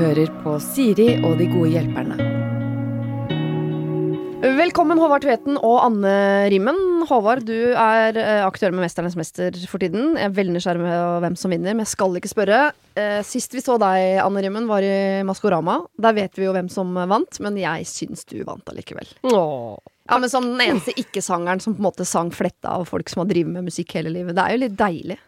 hører på Siri og de gode hjelperne. Velkommen, Håvard Tveten og Anne Rimmen. Håvard, du er eh, aktør med 'Mesternes mester' for tiden. Jeg er veldig nysgjerrig på hvem som vinner, men jeg skal ikke spørre. Eh, sist vi så deg, Anne Rimmen, var i Maskorama. Der vet vi jo hvem som vant, men jeg syns du vant allikevel. Åh. Ja, men Som den eneste ikke-sangeren som på en måte sang fletta av folk som har drevet med musikk hele livet. Det er jo litt deilig.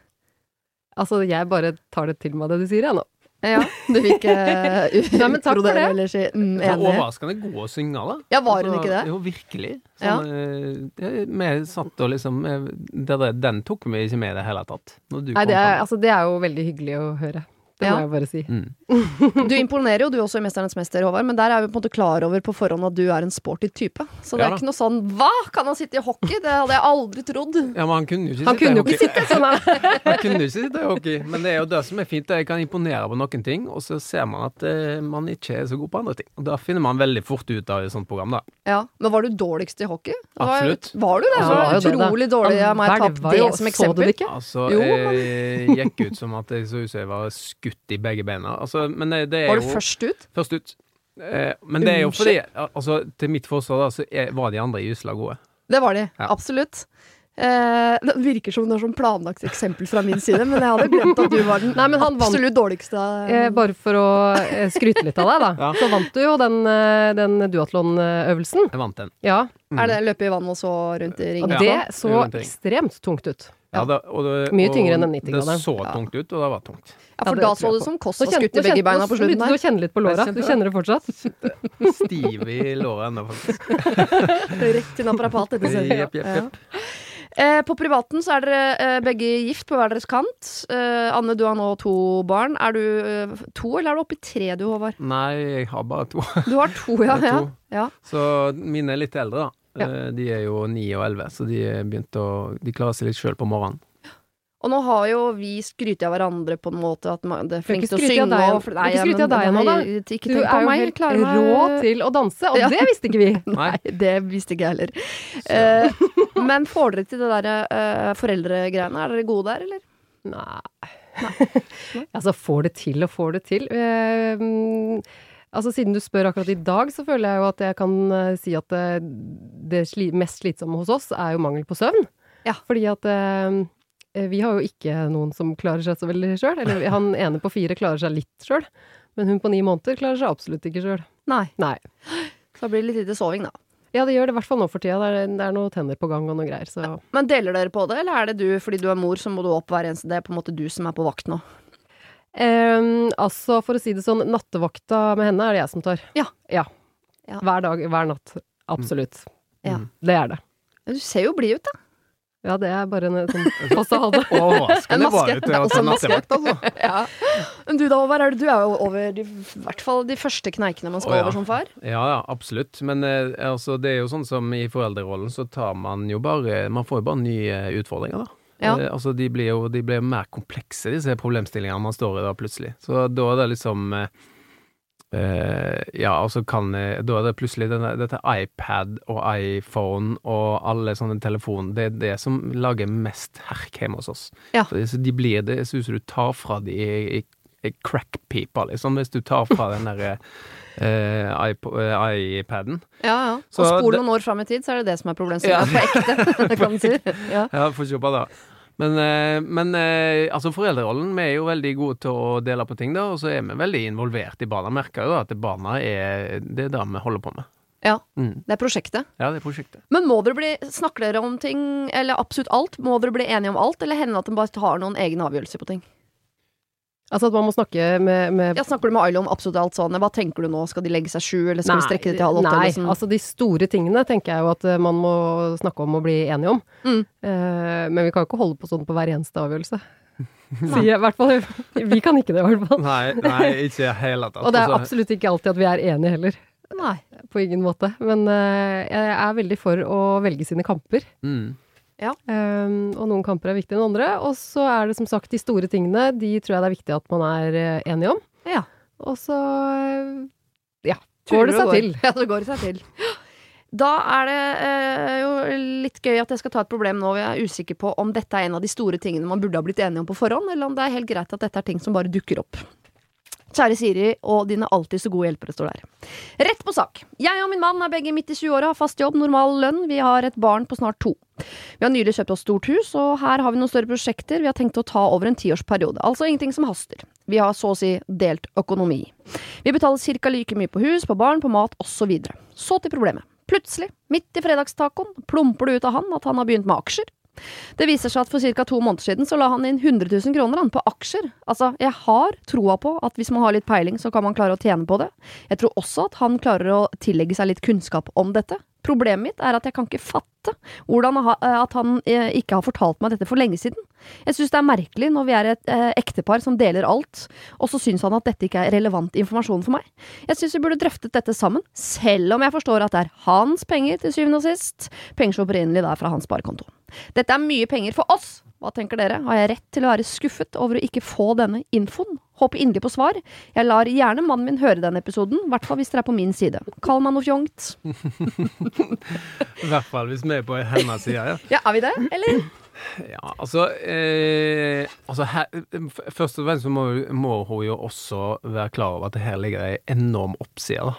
Altså, jeg bare tar det til meg det du sier, jeg nå. Ja, Du vil ikke uh, Nei, men takk for utbrodere det. eller si mm, Det enig? overraskende gode da. Ja, var hun Altså, ikke det? Jo, virkelig. Sånn, eh, det- Vi satt og liksom eh, det Den tok vi ikke med i det hele tatt. Når du Nei, kom det er, altså, det er jo veldig hyggelig å høre. Det Ja. må jeg bare si. Mm. Du imponerer jo, du også i 'Mesternes mester', Håvard, men der er vi på en måte klar over på forhånd at du er en sporty type. Så det Ja er ikke noe sånn 'hva, kan han sitte i hockey?' Det hadde jeg aldri trodd. Ja, men han kunne jo ikke Han sitte i kunne hockey. sitte sånn. Han kunne jo ikke sitte i hockey, men det er jo det som er fint. Jeg kan imponere på noen ting, og så ser man at eh, man ikke er så god på andre ting. Og da finner man veldig fort ut av et sånt program, da. Ja, Men var du dårligst i hockey? Det var- Absolutt. Var du det? Ja, så det utrolig dårlig av meg å ta det jo, som Så du eksempel. det ikke? Altså, jeg gikk ut som at jeg så ut som jeg var skutt i begge beina. Altså, men det, det er Var du jo først ut? Først ut. Eh, men det er jo fordi altså, Til mitt forsvar da, så er, var de andre i Usla gode. Det var de. Ja. Absolutt. Eh, det virker som det er sånn planlagt eksempel fra min side, men jeg hadde glemt at du var den Nei, men han vant- absolutt dårligste. Eh, bare for å eh, skryte litt av deg, da. Ja. Så vant du jo den, eh, den duatlon-øvelsen. Jeg vant den. Ja. Er det løpe i vann og så rundt i ringen? Ja. det så ekstremt tungt ut. Ja, det, og det, Mye tyngre enn den 90 Det så tungt ut, og det var tungt. Ja, for da så du som Kåss og skutt i begge kjente- beina på slutten der. du kjenner kjenne litt på låra. Du kjenner det fortsatt? Stiv i låret ennå, faktisk. Rett til naprapat etter serien. Jepp, jepp, jepp. Eh, på privaten så er dere eh, begge gift på hver deres kant. Eh, Anne, du har nå to barn. Er du eh, to, eller er du oppe i tre du, Håvard? Nei, jeg har bare to. Du har to, ja. Har to. ja. Så mine er litt eldre, da. Ja. Eh, De er jo ni og elleve, så de å De klarer seg litt sjøl på morgenen. Og nå har jo vi skrytt av hverandre på en måte at man det er flink til å synge deg- og nei, ikke skryt av deg ennå, da. Ikke Du er jo meg, helt klar rå til å danse, og Ja. det visste ikke vi. Nei, det visste ikke jeg heller. Uh, men får dere til det derre uh, foreldregreiene? Er dere gode der, eller? Nei. altså, får det til og får det til. Eh, mm, altså, siden du spør akkurat i dag, så føler jeg jo at jeg kan eh, si at det, det sli mest slitsomme hos oss er jo mangel på søvn. Ja. Fordi at eh, vi har jo ikke noen som klarer seg så veldig sjøl. Eller han ene på fire klarer seg litt sjøl, men hun på ni måneder klarer seg absolutt ikke sjøl. Nei. Nei. Så det blir det litt lite soving, da. Ja, det gjør det i hvert fall nå for tida. Det er, det er noen tenner på gang og noe greier, så Men deler dere på det, eller er det du fordi du er mor, så må du opp hver eneste Det er på en måte du som er på vakt nå? Um, altså, for å si det sånn, nattevakta med henne er det jeg som tar. Ja. Ja. Ja. Hver dag, hver natt. Absolutt. Ja. Mm. Det er det. Du ser jo blid ut, da. Ja, det er bare en sånn fasade. Overraskende Det til er å også ta en maske. nattevakt, altså. Ja. Men du da, Håvard, er det- du er jo over de, i hvert fall de første kneikene man skal oh, ja. over som far. Ja, ja, absolutt. Men eh, altså, det er jo sånn som i foreldrerollen, så tar man jo bare Man får jo bare nye utfordringer, da. Ja. Eh, altså, de blir jo de blir mer komplekse, disse problemstillingene man står i da, plutselig. Så da er det liksom eh, eh, Ja, så kan jeg, Da er det plutselig denne, dette iPad og iPhone og alle sånne telefoner Det er det som lager mest herk hjemme hos oss. Ja. For så de blir det ser ut som du tar fra de i, i, crackpipa, liksom, hvis du tar fra den derre uh, eh, iPaden. Ja, ja. Så og spol noen år fram i tid, så er det det som er Ja. problemstillingen. På ekte, kan du si. Ja. Ja, få se på det. Men, eh, men eh, altså foreldrerollen, vi er jo veldig gode til å dele på ting, da, og så er vi veldig involvert i barna. Merker jo at barna er det er det vi holder på med. ja. Mm. Det er prosjektet. Ja, det er prosjektet. Men må dere bli, snakker dere om ting, eller absolutt alt? Må dere bli enige om alt, eller hender det at dere bare tar noen egne avgjørelser på ting? Altså at man må snakke med, med Ja, Snakker du med Ailo om absolutt alt sånn? Hva tenker du nå, skal de legge seg sju, eller skal vi strekke det til halv åtte? Nei, eller sånn? altså de store tingene tenker jeg jo at eh, man må snakke om og bli enige om. Mm. Eh, men vi kan jo ikke holde på sånn på hver eneste avgjørelse. Sier jeg, i hvert fall. Vi kan ikke det, i hvert fall. Nei, nei ikke i hele tatt. Og det er Altså, absolutt ikke alltid at vi er enige heller. Nei. På ingen måte. Men eh, jeg er veldig for å velge sine kamper. mm. Um, og noen kamper er viktigere enn andre. Og så er det som sagt de store tingene, de tror jeg det er viktig at man er enig enige om. Ja. Og så eh, ja, går det seg til. Ja, så går det seg til. Da er det eh, jo litt gøy at jeg skal ta et problem nå. Jeg er usikker på om dette er en av de store tingene man burde ha blitt enige om på forhånd, eller om det er helt greit at dette er ting som bare dukker opp. Kjære Siri og dine alltid så gode hjelpere står der. Rett på sak. Jeg og min mann er begge midt i 20-åra, har fast jobb, normal lønn. Vi har et barn på snart to. Vi har nylig kjøpt oss stort hus, og her har vi noen større prosjekter vi har tenkt å ta over en tiårsperiode. Altså ingenting som haster. Vi har så å si delt økonomi. Vi betaler ca. like mye på hus, på barn, på mat osv. Så, videre. så til problemet. Plutselig, midt i fredagstacoen, plumper det ut av han at han har begynt med aksjer. Det viser seg at for ca. to måneder siden så la han inn 100 000 kroner han, på aksjer. Altså, jeg har troa på at hvis man har litt peiling, så kan man klare å tjene på det. Jeg tror også at han klarer å tillegge seg litt kunnskap om dette. Problemet mitt er at jeg kan ikke fatte hvordan at han eh, ikke har fortalt meg dette for lenge siden. Jeg syns det er merkelig når vi er et eh, ektepar som deler alt, og så syns han at dette ikke er relevant informasjon for meg. Jeg syns vi burde drøftet dette sammen, selv om jeg forstår at det er hans penger til syvende og sist, penger som opprinnelig er fra hans sparekonto. Dette er mye penger for oss, hva tenker dere? Har jeg rett til å være skuffet over å ikke få denne infoen? Håper inderlig på svar. Jeg lar gjerne mannen min høre denne episoden, i hvert fall hvis dere er på min side. Kall meg noe fjongt. I hvert fall hvis vi er på hennes side, ja. ja. Er vi det, eller? Ja, altså, eh, altså her, Først og fremst så må, må, hun jo også være klar over at det her ligger en enorm oppside.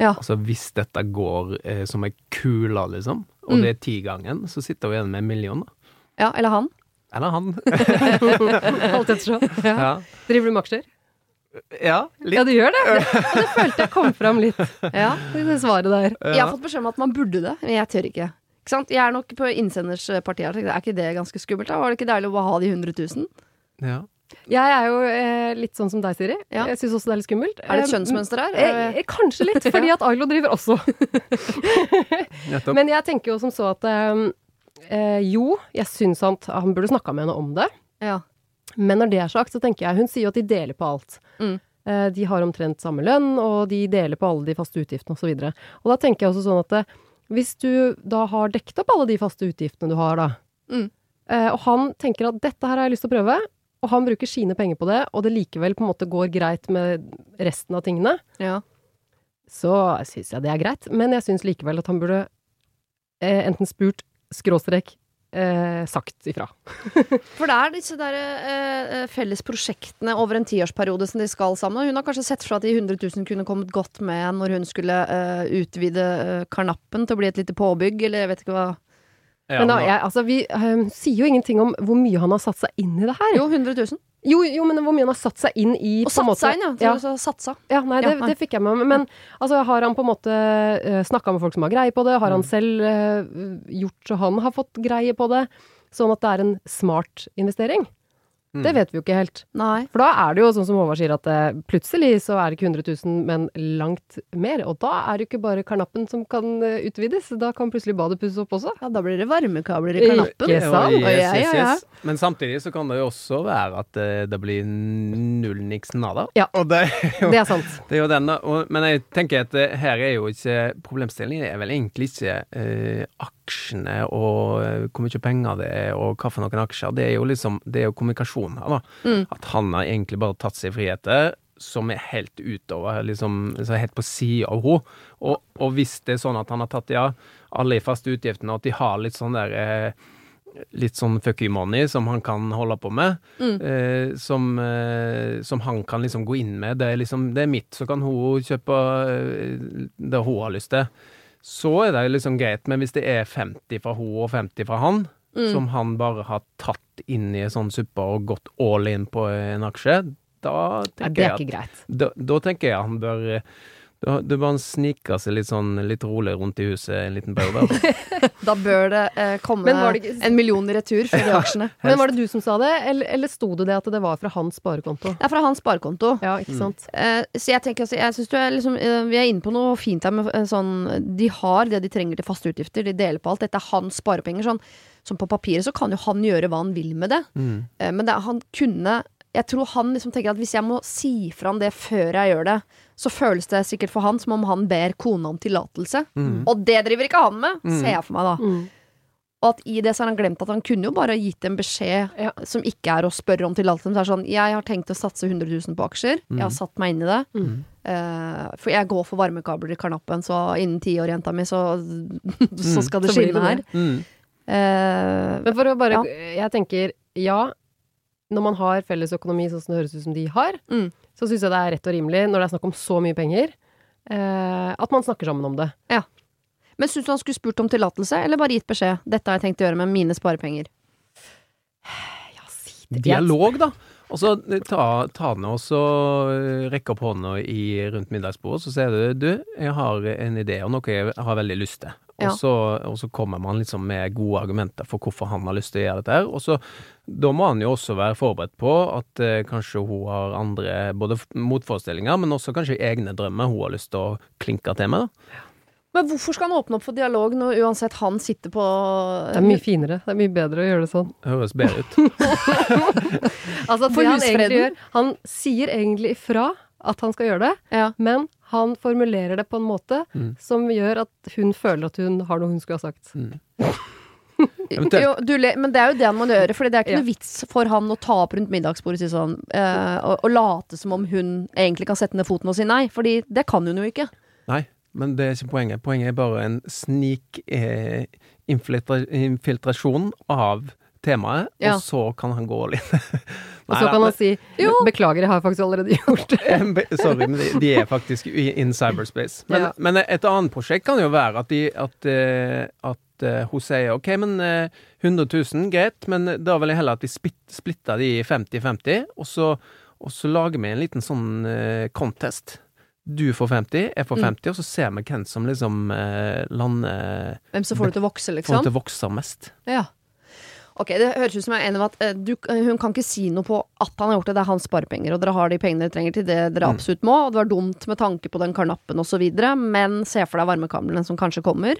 Ja. Altså Hvis dette går eh, som ei kule, liksom, og mm. det er tigangen, så sitter hun igjen med en million. Ja, eller han. Eller han. Alt ettersom. Ja. Ja. Driver du med aksjer? Ja, litt. Ja, du gjør det? Det følte jeg kom fram litt ja, det svaret der. Jeg har fått beskjed om at man burde det, men jeg tør ikke. ikke sant? Jeg er nok på innsenders parti her. Er ikke det ganske skummelt? da? Var det ikke deilig å bare ha de 100 000? Ja. Jeg er jo eh, litt sånn som deg, Siri. Ja. Jeg syns også det er litt skummelt. Er det et kjønnsmønster her? Eh, eh, kanskje litt, fordi at Ailo driver også. Men jeg tenker jo som så at eh, jo, jeg syns han, han burde snakka med henne om det. Ja. Men når det er sagt, så tenker jeg Hun sier jo at de deler på alt. Mm. Eh, de har omtrent samme lønn, og de deler på alle de faste utgiftene osv. Og, så og da tenker jeg også sånn at det, eh, hvis du da har dekket opp alle de faste utgiftene du har, da, mm. eh, og han tenker at dette her har jeg lyst til å prøve, og han bruker sine penger på det, og det likevel på en måte går greit med resten av tingene, ja. så syns jeg det er greit. Men jeg syns likevel at han burde eh, enten spurt skråstrek eh, sagt ifra. For det er disse der eh, eh, felles prosjektene over en tiårsperiode som de skal sammen. Hun har kanskje sett for at de 100 000 kunne kommet godt med når hun skulle eh, utvide eh, karnappen til å bli et lite påbygg, eller jeg vet ikke hva. Ja, men da, jeg, altså, vi um, sier jo ingenting om hvor mye han har satt seg inn i det her. Jo, 100 000. Jo, jo, men hvor mye han har satt seg inn i Og satt seg inn, ja. ja. Satsa. Ja, nei, det, det, fikk jeg med meg. Men altså, har han på en måte uh, eh, snakka med folk som har greie på det? Har han mm. selv uh, gjort så han har fått greie på det? Sånn at det er en smart investering? Mm. Det vet vi jo ikke helt. Nei. For da er det jo sånn som Håvard sier, at eh, plutselig så er det ikke 100 000, men langt mer. Og da er det jo ikke bare karnappen som kan uh, utvides, da kan plutselig badet pusses opp også. Ja, da blir det varmekabler i karnappen. Ikke sant? Yes, yes, yes, Men samtidig så kan det jo også være at uh, det blir null niks nada. Ja, og det, er jo, det er sant. Det er jo den, og, men jeg tenker at uh, her er jo ikke Problemstillingen er vel egentlig ikke aksjene og hvor mye penger det er og hva for noen aksjer. Det er jo liksom Det er jo kommunikasjon her, da. Mm. At han har egentlig bare tatt seg friheter som er helt utover, liksom, helt på sida av henne. Og, og, hvis det er sånn at han har tatt, ja, alle de faste utgiftene, og at de har litt sånn der eh, Litt sånn fuck you money som han kan holde på med, mm. eh, som, eh, som, han kan liksom gå inn med. Det er liksom, det er mitt, så kan hun kjøpe eh, det hun har lyst til. Så er det liksom greit, men hvis det er 50 fra hun og 50 fra han, mm. som han bare har tatt inn i en sånn suppe og gått all in på en aksje, da tenker ja, jeg at da, da, tenker jeg han bør da, det bare sniker seg litt sånn litt rolig rundt i huset en liten periode. Altså. da bør det eh, komme det ikke... en million i retur for de aksjene. Men var det du som sa det, eller, eller sto det det at det var fra hans sparekonto? Det er fra hans sparekonto. Ja, ikke sant. Mm. Eh, så jeg tenker altså, jeg synes du er liksom eh, Vi er inne på noe fint her med sånn De har det de trenger til faste utgifter, de deler på alt. Dette er hans sparepenger. sånn som på papiret så kan jo han gjøre hva han vil med det. Mm. Eh, men det, han kunne Jeg tror han liksom tenker at hvis jeg må si fra om det før jeg gjør det, så føles det sikkert for han som om han ber kona om tillatelse. Mm. Og det driver ikke han med, mm. ser jeg for meg da. Mm. Og at i det så har han glemt at han kunne jo bare gitt en beskjed ja. som ikke er å spørre om tillatelse. Så er sånn 'Jeg har tenkt å satse 100 000 på aksjer. Jeg har mm. satt meg inn i det.' Uh, for jeg går for varmekabler i karnappen, så innen ti år, jenta mi, så, så skal det skinne her. Mm. Uh, Men for å bare ja. Jeg tenker ja, når man har felles økonomi sånn som det høres ut som de har, Mm. Så syns jeg det er rett og rimelig, når det er snakk om så mye penger, eh, at man snakker sammen om det. Men syns du han skulle spurt om tillatelse, eller bare gitt beskjed? Dette har jeg tenkt å gjøre med mine sparepenger. Ja, si det. Dialog, da. Og så ta, ta den og så eh, rekke opp hånda i, rundt middagsbordet, så sier du du, jeg har en idé og noe jeg har veldig lyst til. Og, så, og så kommer man liksom med gode argumenter for hvorfor han har lyst til å gjøre dette her. Og så da må han jo også være forberedt på at eh, kanskje hun har andre både motforestillinger, men også kanskje egne drømmer hun har lyst til å klinke til med. da. Men hvorfor skal han åpne opp for dialog når uansett han sitter på Det er mye finere. Det er mye bedre å gjøre det sånn. Det høres bedre ut. Altså, For det han egentlig gjør Han sier egentlig ifra at han skal gjøre det, Ja. men han formulerer det på en måte Mm. som gjør at hun føler at hun har noe hun skulle ha sagt. Mm. Jo, du, men det er jo det han må gjøre, for det er ikke Ja. noe vits for han å ta opp rundt middagsbordet og si sånn eh, og, og late som om hun egentlig kan sette ned foten og si nei, Fordi det kan hun jo ikke. Nei, men det er ikke poenget. Poenget er bare en snik eh, infiltrasjon av temaet, Ja. og så kan han gå litt Og så kan han si Jo. 'beklager, jeg har faktisk allerede gjort det'. Sorry, men de, er faktisk in cyberspace. Men, Ja. men et annet prosjekt kan jo være at, de, at, eh, at eh, hun sier OK, men eh, 100 000, greit, men da vil jeg heller at vi splitter de i 50-50, og, så- og så lager vi en liten sånn eh, contest. Du får 50, jeg får Mm. 50, og så ser vi hvem som liksom eh, lander Hvem som får det til å vokse, liksom? Får liksom. det til å vokse mest. Ja. Ok, Det høres ut som jeg er enig med at eh, du, hun kan ikke si noe på at han har gjort det. Det er hans sparepenger, og dere har de pengene dere trenger til det dere Mm. absolutt må. Og det var dumt med tanke på den karnappen osv., men se for deg varmekablene som kanskje kommer.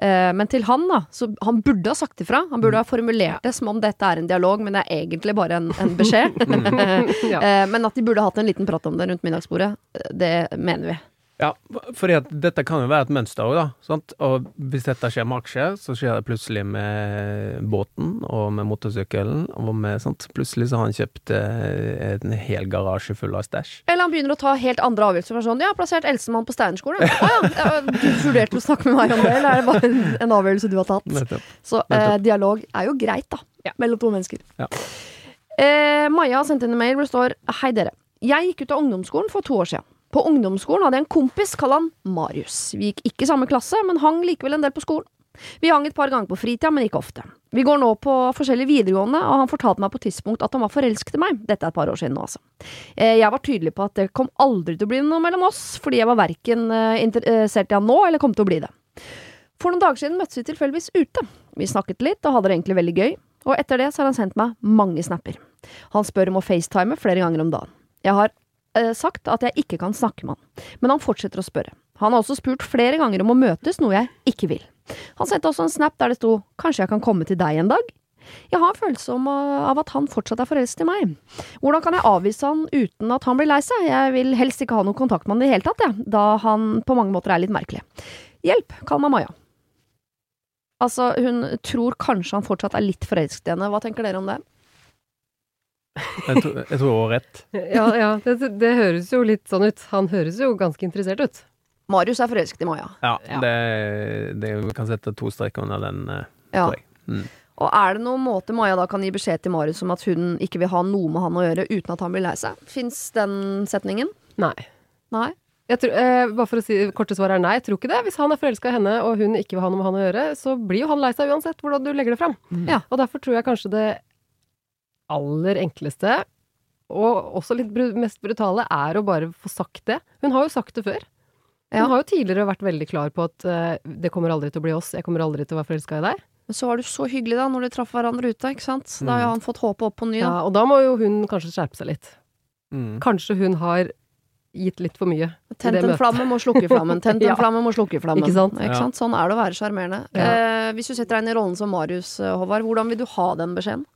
Eh, men til han, da. Så han burde ha sagt ifra. Han burde ha formulert det som om dette er en dialog, men det er egentlig bare en, en beskjed. Ja. Eh, men at de burde hatt en liten prat om det rundt middagsbordet, eh, det mener vi. Ja, for dette kan jo være et mønster òg, da. Sant? Og hvis dette skjer med aksjer, så skjer det plutselig med båten og med motorsykkelen. Og med, sant? Plutselig så har han kjøpt eh, en hel garasje full av stæsj. Eller han begynner å ta helt andre avgjørelser. For sånn, ja, plassert Elsemann på Steinerskolen. Å ja, ja, du vurderte å snakke med meg om det, eller er det bare en, en avgjørelse du har tatt? Nettopp. Så eh, dialog er jo greit, da. Mellom to mennesker. Ja. Eh, Maja har sendt inn en mail hvor det står Hei, dere. Jeg gikk ut av ungdomsskolen for to år siden. På ungdomsskolen hadde jeg en kompis, kall han Marius. Vi gikk ikke i samme klasse, men hang likevel en del på skolen. Vi hang et par ganger på fritida, men ikke ofte. Vi går nå på forskjellige videregående, og han fortalte meg på et tidspunkt at han var forelsket i meg. Dette er et par år siden nå, altså. Eh, Jeg var tydelig på at det kom aldri til å bli noe mellom oss, fordi jeg var verken eh, interessert i han nå, eller kom til å bli det. For noen dager siden møttes vi tilfeldigvis ute. Vi snakket litt og hadde det egentlig veldig gøy, og etter det så har han sendt meg mange snapper. Han spør om å facetime flere ganger om dagen. Jeg har eh, sagt at jeg ikke kan snakke med han, men han fortsetter å spørre. Han har også spurt flere ganger om å møtes, noe jeg ikke vil. Han sendte også en snap der det sto 'kanskje jeg kan komme til deg en dag'. Jeg har en følelse uh, av at han fortsatt er forelsket i meg. Hvordan kan jeg avvise han uten at han blir lei seg? Jeg vil helst ikke ha noe kontakt med han i det hele tatt, jeg, da han på mange måter er litt merkelig. Hjelp, kall meg Maja. Altså, hun tror kanskje han fortsatt er litt forelsket i henne. Hva tenker dere om det? Jeg, tror- jeg tror hun har rett. Ja, ja det, det høres jo litt sånn ut. Han høres jo ganske interessert ut. Marius er forelsket i Maja. Ja, Ja. Det, det, vi kan sette to streker under den, eh, Ja. tror jeg. Mm. Og er det noen måte Maja da kan gi beskjed til Marius om at hun ikke vil ha noe med han å gjøre uten at han blir lei seg? Fins den setningen? Nei. Nei? Jeg tror, eh, bare for å si korte svar er nei, jeg tror ikke det. Hvis han er forelska i henne, og hun ikke vil ha noe med han å gjøre, så blir jo han lei seg uansett hvordan du legger det fram. Ja. Og derfor tror jeg kanskje det aller enkleste, og også litt mest brutale, er å bare få sagt det. Hun har jo sagt det før. Hun Ja. har jo tidligere vært veldig klar på at uh, det kommer aldri til å bli oss, jeg kommer aldri til å være forelska i deg. Men så var det så hyggelig da, når de traff hverandre ute, ikke sant? Da har jo han fått håpet opp på ny, Ja, og da må jo hun kanskje skjerpe seg litt. Mm. Kanskje hun har gitt litt for mye. Tent en møtet. flamme, må slukke flammen. Tent en Ja. flamme, må slukke flammen. Ikke sant? Ja. Sånn er det å være sjarmerende. Ja. Eh, hvis du setter deg inn i rollen som Marius, eh, Håvard, hvordan vil du ha den beskjeden?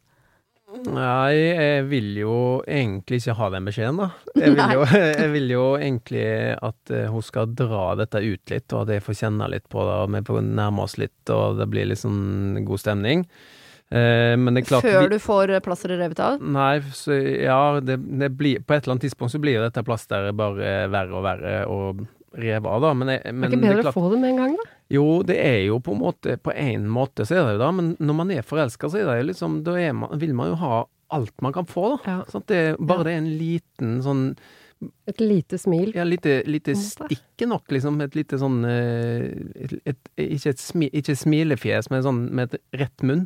Nei, jeg vil jo egentlig ikke ha den beskjeden, da. Jeg vil jo, jeg vil jo egentlig at eh, hun skal dra dette ut litt, og at jeg får kjenne litt på det, og vi får nærme oss litt, og det blir litt sånn god stemning. Eh, men det er klart Før du får eh, plasteret revet av? Nei, så ja, det, det blir På et eller annet tidspunkt så blir dette plasteret bare verre og verre og revet av, da. Men, jeg, Er men ikke det er bedre klart å få det med en gang, da? Jo, det er jo på en måte På en måte så er det jo da, men når man er forelska, så er det jo liksom Da er man, vil man jo ha alt man kan få, da. Ja. Det, bare Ja. det er en liten sånn Et lite smil. Ja, lite, lite På en måte. stikk er nok, liksom. Et lite sånn eh, et, et, Ikke et smi, ikke smilefjes, men sånn med et rett munn.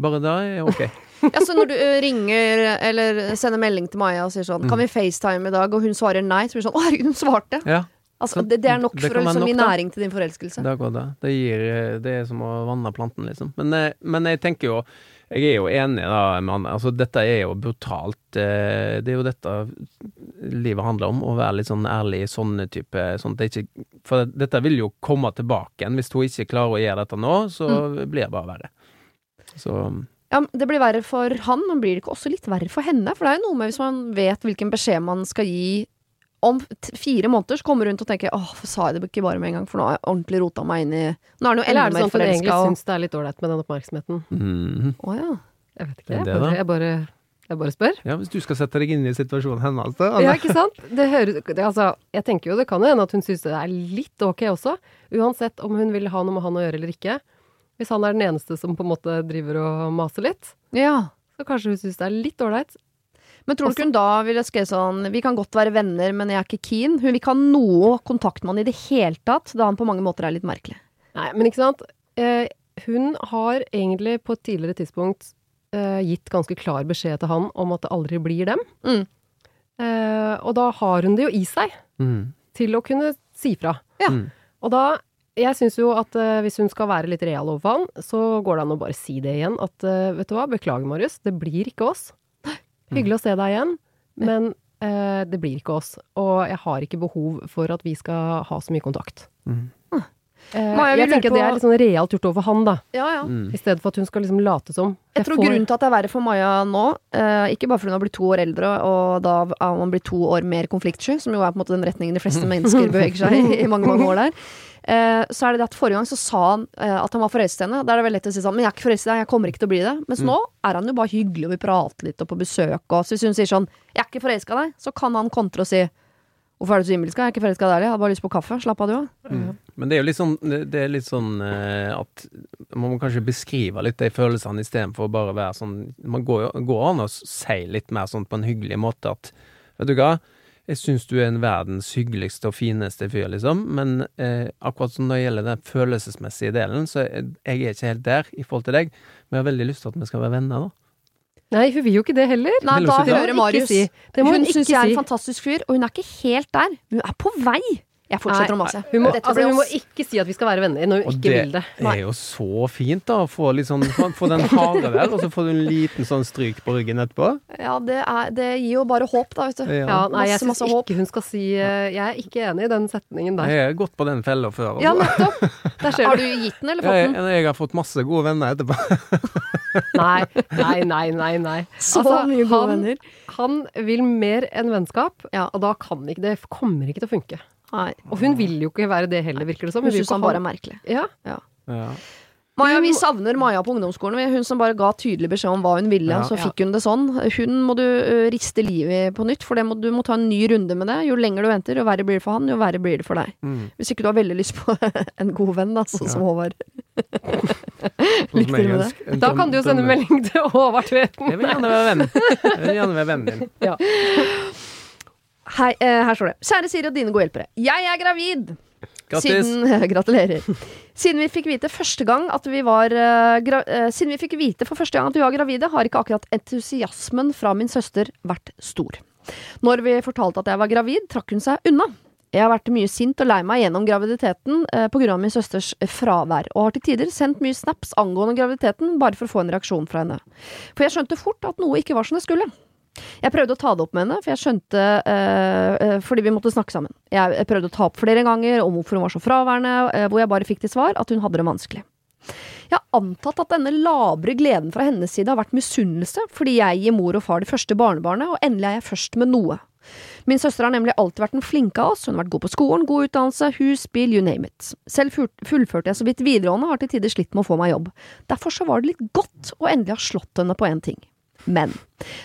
Bare da er ok. Ja, så når du ringer eller sender melding til Maja og sier sånn Mm. Kan vi FaceTime i dag? Og hun svarer nei, så blir det sånn Å, herregud, hun svarte! Ja, Altså, det, det er nok for liksom, nok, næring til din forelskelse. det er akkurat det. Det, gir, det er som å vanne planten, liksom. Men, eh, men jeg tenker jo Jeg er jo enig, da, med Anne. Altså, dette er jo brutalt. eh, Det er jo dette livet handler om. Å være litt sånn ærlig i sånne type sånt. det ikke, For dette vil jo komme tilbake igjen. Hvis hun ikke klarer å gjøre dette nå, så Mm. blir det bare verre. Så Ja, Det blir verre for han, men blir det ikke også litt verre for henne? For det er jo noe med hvis man vet hvilken beskjed man skal gi om fire måneder, så kommer hun til å tenke åh, hvorfor sa jeg det ikke bare med en gang, for nå har jeg ordentlig rota meg inn i Nå er hun jo Eller er det sånn at hun egentlig forelska. syns det er litt ålreit med den oppmerksomheten? mhm. Å ja. Jeg vet ikke. Jeg det bare, jeg bare, jeg bare spør. Ja, hvis du skal sette deg inn i situasjonen hennes, da. Ja, ikke sant? Det høres, det, altså, jeg tenker jo det kan jo hende at hun syns det er litt ok også. Uansett om hun vil ha noe med han å gjøre eller ikke. Hvis han er den eneste som på en måte driver og maser litt, ja. så kanskje hun syns det er litt ålreit. Men tror du ikke hun da ville skrevet sånn Vi kan godt være venner, men jeg er ikke keen. Hun vil ikke ha noe kontakt med han i det hele tatt, da han på mange måter er litt merkelig. Nei, men ikke sant. Eh, hun har egentlig på et tidligere tidspunkt eh, gitt ganske klar beskjed til han om at det aldri blir dem. Mm. Eh, og da har hun det jo i seg mm. til å kunne si fra. Ja. Mm. Og da Jeg syns jo at uh, hvis hun skal være litt real overfor han, så går det an å bare si det igjen. At uh, vet du hva, beklager Marius, det blir ikke oss. Hyggelig å se deg igjen, men eh, det blir ikke oss. Og jeg har ikke behov for at vi skal ha så mye kontakt. Mhm. Eh, Maja, vi jeg tenker på- det er litt sånn realt gjort overfor han, da. Ja, ja. Mm. I stedet for at hun skal liksom late som. Jeg tror får- grunnen til at det er verre for Maja nå, uh, ikke bare fordi hun har blitt to år eldre, og da har man blitt to år mer konfliktsky, som jo er på en måte den retningen de fleste mennesker beveger seg i i mange, mange år der, Uh, så er det det at forrige gang så sa han uh, at han var forelsket i henne. Da er det veldig lett å si sånn, men jeg er ikke forelsket i deg, jeg kommer ikke til å bli det. Mens nå er han jo bare hyggelig, og vil prate litt, og på besøk, og så hvis hun sier sånn, jeg er ikke forelska i deg, så kan han kontre og si, hvorfor er du så innbilska? Jeg er ikke forelska deg, jeg hadde bare lyst på kaffe. Slapp av du òg. Mm. Men det er jo litt sånn, det er litt sånn eh, at man må kanskje beskrive litt de følelsene istedenfor å bare være sånn Man går går an å si litt mer sånn på en hyggelig måte at Vet du hva, jeg syns du er en verdens hyggeligste og fineste fyr, liksom, men eh, akkurat som når det gjelder den følelsesmessige delen, så jeg, jeg er ikke helt der i forhold til deg, men jeg har veldig lyst til at vi skal være venner, da. Nei, hun vil jo ikke det heller. Nei, da hører Marius. si. Hun hun syns jeg er en fantastisk fyr, og hun er ikke helt der. Hun er på vei. Jeg fortsetter å mase. Hun må, Dette altså, hun må ikke si at vi skal være venner når hun Og ikke det vil det. Det er jo så fint, da, å få litt sånn Få den harde der, og så får du en liten sånn stryk på ryggen etterpå. Ja, det, er, det gir jo bare håp, da, vet du. Ja. Ja, nei, jeg syns ikke hun skal si eh, Jeg er ikke enig i den setningen der. Jeg har gått på den fella før. Ja, Altså. nettopp! Har du. du gitt den, eller fått fått jeg, den? jeg har fått masse gode venner etterpå. Nei, nei, nei, nei. nei. Så Altså, mye gode han- venner. Han vil mer enn vennskap, Ja. og da kan ikke det kommer ikke til å funke. Nei. Og hun vil jo ikke være det heller, virker det som. Hun jo syns han bare er merkelig. ja. Ja. Maja, vi savner Maja på ungdomsskolen. Hun som bare ga tydelig beskjed om hva hun ville, Ja. så fikk hun det sånn. Hun må du riste livet i på nytt, for det må, du må ta en ny runde med det. Jo lenger du venter, jo verre blir det for han, jo verre blir det for deg. Mm. Hvis ikke du har veldig lyst på en god venn, da, sånn som Ja. Håvard. Som Likte du det? Da kan du jo sende melding til Håvard Tveten. Jeg vil gjerne være venn. Jeg vil gjerne være vennen din. Hei, eh, her står det. Kjære Siri og dine gode hjelpere. Jeg er gravid! Grattis. Siden, gratulerer. Siden vi fikk vite første gang at vi var eh, gra, eh, Siden vi fikk vite for første gang at vi var gravide, har ikke akkurat entusiasmen fra min søster vært stor. Når vi fortalte at jeg var gravid, trakk hun seg unna. Jeg har vært mye sint og lei meg gjennom graviditeten eh, pga. min søsters eh, fravær, og har til tider sendt mye snaps angående graviditeten bare for å få en reaksjon fra henne. For jeg skjønte fort at noe ikke var som det skulle. Jeg prøvde å ta det opp med henne, for jeg skjønte eh, eh, Fordi vi måtte snakke sammen. Jeg, prøvde å ta opp flere ganger om hvorfor hun var så fraværende, eh, hvor jeg bare fikk til svar at hun hadde det vanskelig. Jeg har antatt at denne labre gleden fra hennes side har vært misunnelse, fordi jeg gir mor og far det første barnebarnet, og endelig er jeg først med noe. Min søster har nemlig alltid vært den flinke av oss, hun har vært god på skolen, god utdannelse, hus, bil, you name it. Selv fullførte jeg så vidt videregående, og har til tider slitt med å få meg jobb. Derfor så var det litt godt å endelig ha slått henne på én ting. Men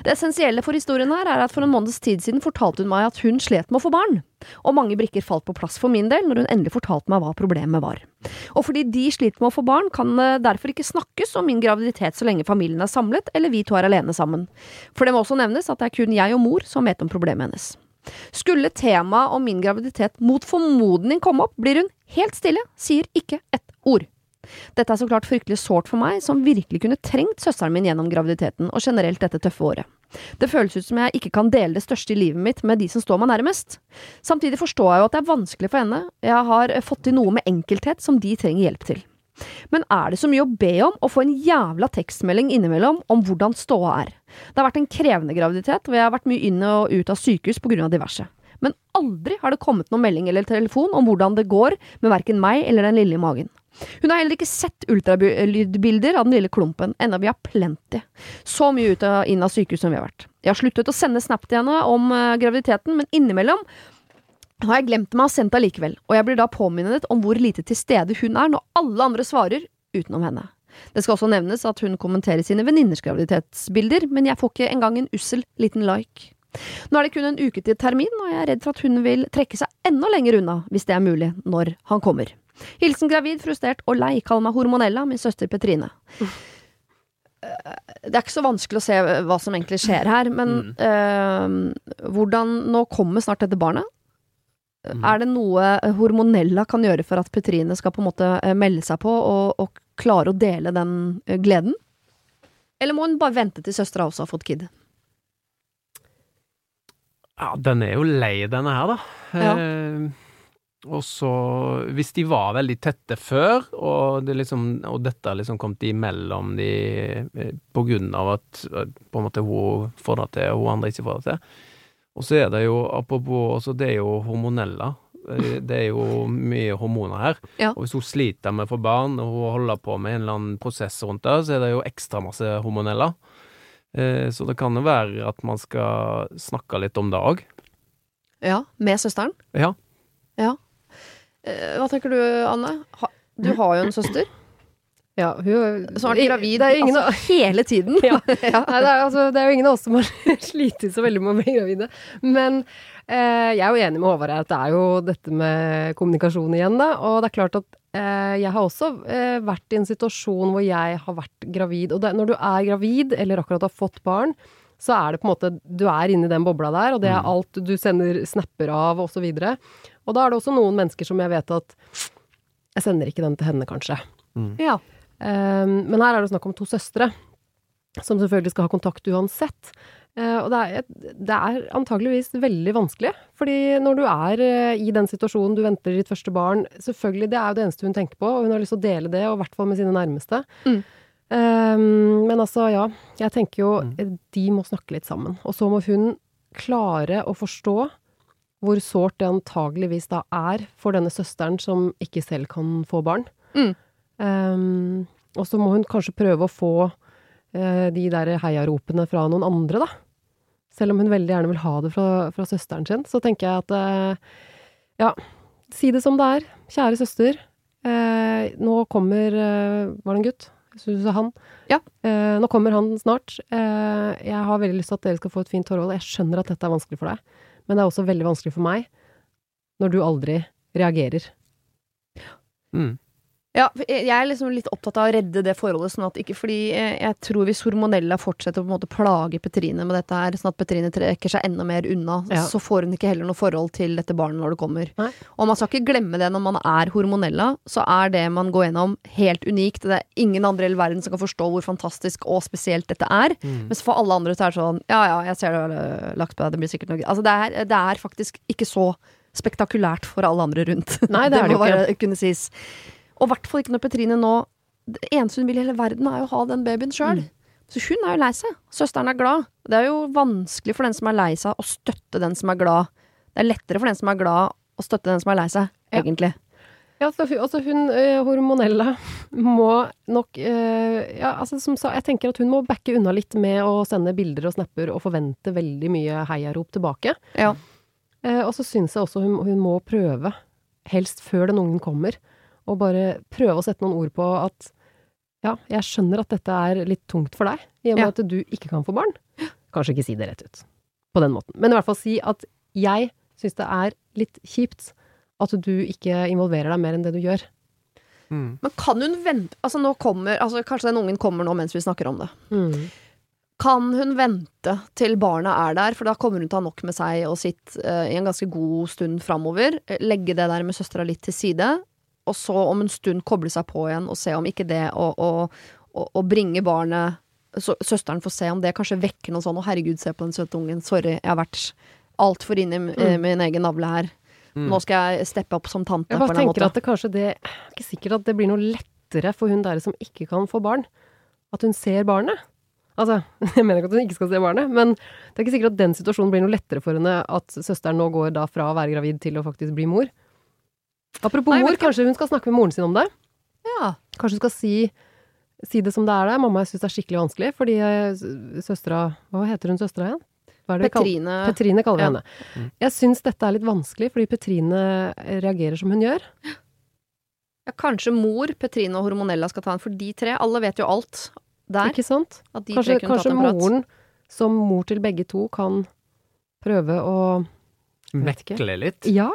det essensielle for historien her er at for en måneds tid siden fortalte hun meg at hun slet med å få barn. Og mange brikker falt på plass for min del når hun endelig fortalte meg hva problemet var. Og fordi de sliter med å få barn, kan det derfor ikke snakkes om min graviditet så lenge familien er samlet, eller vi to er alene sammen. For det må også nevnes at det er kun jeg og mor som vet om problemet hennes. Skulle temaet om min graviditet mot formodning komme opp, blir hun helt stille, sier ikke et ord. Dette er så klart fryktelig sårt for meg, som virkelig kunne trengt søsteren min gjennom graviditeten og generelt dette tøffe året. Det føles ut som jeg ikke kan dele det største i livet mitt med de som står meg nærmest. Samtidig forstår jeg jo at det er vanskelig for henne, jeg har fått til noe med enkelthet som de trenger hjelp til. Men er det så mye å be om å få en jævla tekstmelding innimellom om hvordan ståa er? Det har vært en krevende graviditet, hvor jeg har vært mye inn og ut av sykehus på grunn av diverse. Men aldri har det kommet noen melding eller telefon om hvordan det går med verken meg eller den lille i magen. Hun har heller ikke sett ultralydbilder av den lille klumpen, enda vi har plenty. Så mye ut og inn av sykehus som vi har vært. Jeg har sluttet å sende snap til henne om uh, graviditeten, men innimellom har jeg glemt meg og sendt allikevel, og jeg blir da påminnet om hvor lite til stede hun er når alle andre svarer utenom henne. Det skal også nevnes at hun kommenterer sine venninners graviditetsbilder, men jeg får ikke engang en ussel liten like. Nå er det kun en uke til termin, og jeg er redd for at hun vil trekke seg enda lenger unna, hvis det er mulig, når han kommer. Hilsen gravid, frustrert og lei. Kall meg Hormonella, min søster Petrine. Det er ikke så vanskelig å se hva som egentlig skjer her, men mm. øh, hvordan Nå kommer snart dette barnet. Mm. Er det noe Hormonella kan gjøre for at Petrine skal på en måte eh, melde seg på og, og klare å dele den eh, gleden? Eller må hun bare vente til søstera også har fått kid? Ja, den er jo lei, denne her, da. Ja. Eh, og så, hvis de var veldig tette før, og, det liksom, og dette liksom kom imellom de eh, på grunn av at på en måte hun får det til, og hun andre ikke får det til. Og så er det jo, apropos, altså det er jo hormoneller. Eh, det er jo mye hormoner her. Ja. Og hvis hun sliter med å få barn, og hun holder på med en eller annen prosess rundt det, så er det jo ekstra masse hormoneller. Eh, så det kan jo være at man skal snakke litt om det òg. Ja, med søsteren? Ja. Ja. Eh, hva tenker du, Anne? Du har jo en søster. Ja, hun Snart gravid. Det er jo gravid altså, hele tiden. ja. ja. Nei, det, er, altså, det, er, jo ingen av oss som har slitt så veldig med å bli gravide. Men eh, jeg er jo enig med Håvard her at det er jo dette med kommunikasjon igjen, da. Og det er klart at jeg har også eh, vært i en situasjon hvor jeg har vært gravid. Og det, når du er gravid, eller akkurat har fått barn, så er det på en måte Du er inni den bobla der, og det er mm. alt du sender snapper av, og så videre. Og da er det også noen mennesker som jeg vet at Jeg sender ikke den til henne, kanskje. Mm. Ja. Um, men her er det snakk om to søstre, som selvfølgelig skal ha kontakt uansett. Uh, og det er, det er, antageligvis veldig vanskelig. Fordi når du er uh, i den situasjonen, du venter ditt første barn Selvfølgelig, det er jo det eneste hun tenker på, og hun har lyst til å dele det, og i hvert fall med sine nærmeste. Mm. Um, men altså, ja. Jeg tenker jo mm. de må snakke litt sammen. Og så må hun klare å forstå hvor sårt det antageligvis da er for denne søsteren som ikke selv kan få barn. Mm. Um, og så må hun kanskje prøve å få de der heiaropene fra noen andre, da. Selv om hun veldig gjerne vil ha det fra, fra søsteren sin, så tenker jeg at uh, ja, si det som det er. Kjære søster. eh, nå kommer Var det en gutt? Syns du han? Ja. nå kommer han snart. jeg har veldig lyst til at dere skal få et fint forhold. Jeg skjønner at dette er vanskelig for deg. Men det er også veldig vanskelig for meg når du aldri reagerer. Mm. Ja, jeg er liksom litt opptatt av å redde det forholdet, sånn at ikke fordi jeg tror hvis Hormonella fortsetter å på en måte plage Petrine med dette her, sånn at Petrine trekker seg enda mer unna, ja. så får hun ikke heller noe forhold til dette barnet når det kommer. Nei. Og man skal ikke glemme det når man er Hormonella, så er det man går gjennom helt unikt. Det er ingen andre i hele verden som kan forstå hvor fantastisk og spesielt dette er. Mm. Mens for alle andre så er det sånn ja ja, jeg ser det har lagt på deg, det blir sikkert noe Altså det er, det er faktisk ikke så spektakulært for alle andre rundt. Nei, det, det er det jo ikke. kunne sies. Og i hvert fall ikke når Petrine nå Det eneste hun vil i hele verden, er å ha den babyen sjøl. Mm. Så hun er jo lei seg. Søsteren er glad. Det er jo vanskelig for den som er lei seg, å støtte den som er glad. Det er lettere for den som er glad, å støtte den som er lei seg, ja. egentlig. Ja, så, altså hun øh, hormonella må nok øh, Ja, altså som sa, jeg tenker at hun må backe unna litt med å sende bilder og snapper og forvente veldig mye heiarop tilbake. Ja. Uh, og så syns jeg også hun, hun, må prøve, helst før den ungen kommer, og bare prøve å sette noen ord på at ja, jeg skjønner at dette er litt tungt for deg, i og med Ja. at du ikke kan få barn. Kanskje ikke si det rett ut på den måten, men i hvert fall si at jeg syns det er litt kjipt at du ikke involverer deg mer enn det du gjør. Mm. Men kan hun vente Altså nå kommer altså Kanskje den ungen kommer nå mens vi snakker om det. Mm. Kan hun vente til barna er der, for da kommer hun til å ha nok med seg og sitt uh, i en ganske god stund framover. Legge det der med søstera litt til side, og så om en stund koble seg på igjen og se om ikke det å, å, å, å bringe barnet så, Søsteren får se om det kanskje vekker noe sånn 'Å, herregud, se på den søte ungen. Sorry, jeg har vært altfor inne i eh, min egen navle her. Mm. Nå skal jeg steppe opp som tante. Jeg bare tenker at det kanskje det er Ikke sikkert at det blir noe lettere for hun der som ikke kan få barn, at hun ser barnet. Altså, jeg mener ikke at hun ikke skal se barnet, men det er ikke sikkert at den situasjonen blir noe lettere for henne at søsteren nå går da fra å være gravid til å faktisk bli mor. Apropos Nei, mor, kan... kanskje hun skal snakke med moren sin om det? Ja. Kanskje hun skal si, si det som det er der. Mamma, jeg syns det er skikkelig vanskelig, fordi eh, søstera Hva heter hun søstera igjen? Hva er det vi kaller- Petrine Petrine kaller vi Ja. henne. Mm. Jeg syns dette er litt vanskelig, fordi Petrine reagerer som hun gjør. ja, Kanskje mor, Petrine og Hormonella skal ta en, for de tre Alle vet jo alt der. Ikke sant? At de Kanskje, tre kunne kanskje tatt en prat. moren, som mor til begge to, kan prøve å. Mekle litt. Ja,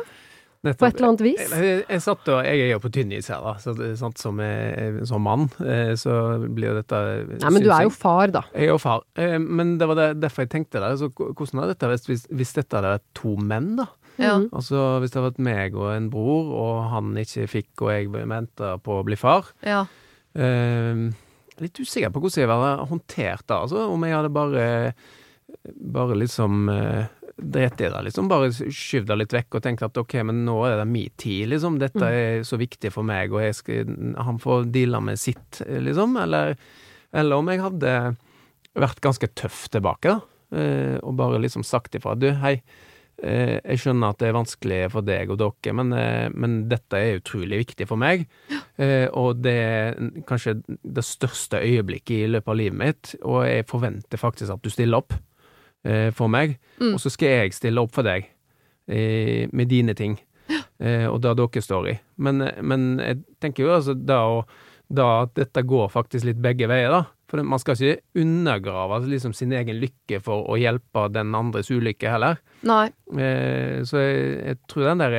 Nettopp. på et eller annet vis. Jeg, jeg, satt og Jeg er jo på tynn is her, da. Så sant, som, eh, som mann, eh, så blir jo dette Nei, men du er jo far, da. Jeg er jo far. Eh, Men det var det, derfor jeg tenkte det. Så hvordan hadde dette vært hvis, hvis dette hadde vært to menn, da? Ja. Mhm. Altså hvis det hadde vært meg og en bror, og han ikke fikk, og jeg venta på å bli far. Ja. Eh, litt usikker på hvordan jeg hadde håndtert det, altså. Om jeg hadde bare Bare liksom uh, Dret i det, liksom. Bare skyvd det litt vekk og tenkt at ok, men nå er det min tid, liksom. Dette er så viktig for meg, og skal, han får deale med sitt, liksom. Eller, eller om jeg hadde vært ganske tøff tilbake, da. eh, og bare liksom sagt ifra. Du, hei. eh, jeg skjønner at det er vanskelig for deg og dere, men, eh, men dette er utrolig viktig for meg. Og det er kanskje det største øyeblikket i løpet av livet mitt, og jeg forventer faktisk at du stiller opp eh, for meg. Mm. Og så skal jeg stille opp for deg eh, med dine ting, eh, og det dere står i. Men, men jeg tenker jo altså da, da at dette går faktisk litt begge veier, da. For man skal ikke undergrave liksom sin egen lykke for å hjelpe den andres ulykke heller. Nei. Eh, så jeg, jeg tror den der,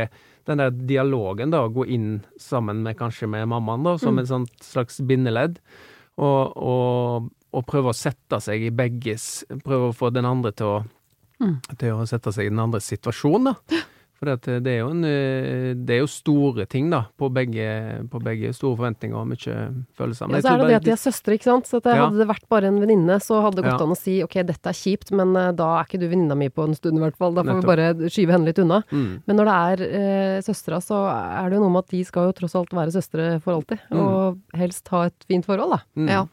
den der dialogen, da, å gå inn sammen med kanskje med mammaen, da, som Mm. et slags bindeledd, og, og, og prøve å sette seg i begges Prøve å få den andre til å, Mm. til å sette seg i den andres situasjon, da. For det, det er jo en eh, Det er jo store ting, da, på begge, på begge store forventninger og mye følelser. Ja, så er det det at de er søstre, ikke sant. Så at det, Ja. hadde det vært bare en venninne, så hadde det gått Ja. an å si ok, dette er kjipt, men eh, da er ikke du venninna mi på en stund i hvert fall. Da får Nettopp. vi bare skyve henne litt unna. mm, Men når det er eh, søstera, så er det jo noe med at de skal jo tross alt være søstre for alltid. Mm. Og helst ha et fint forhold, da. mm. Ja.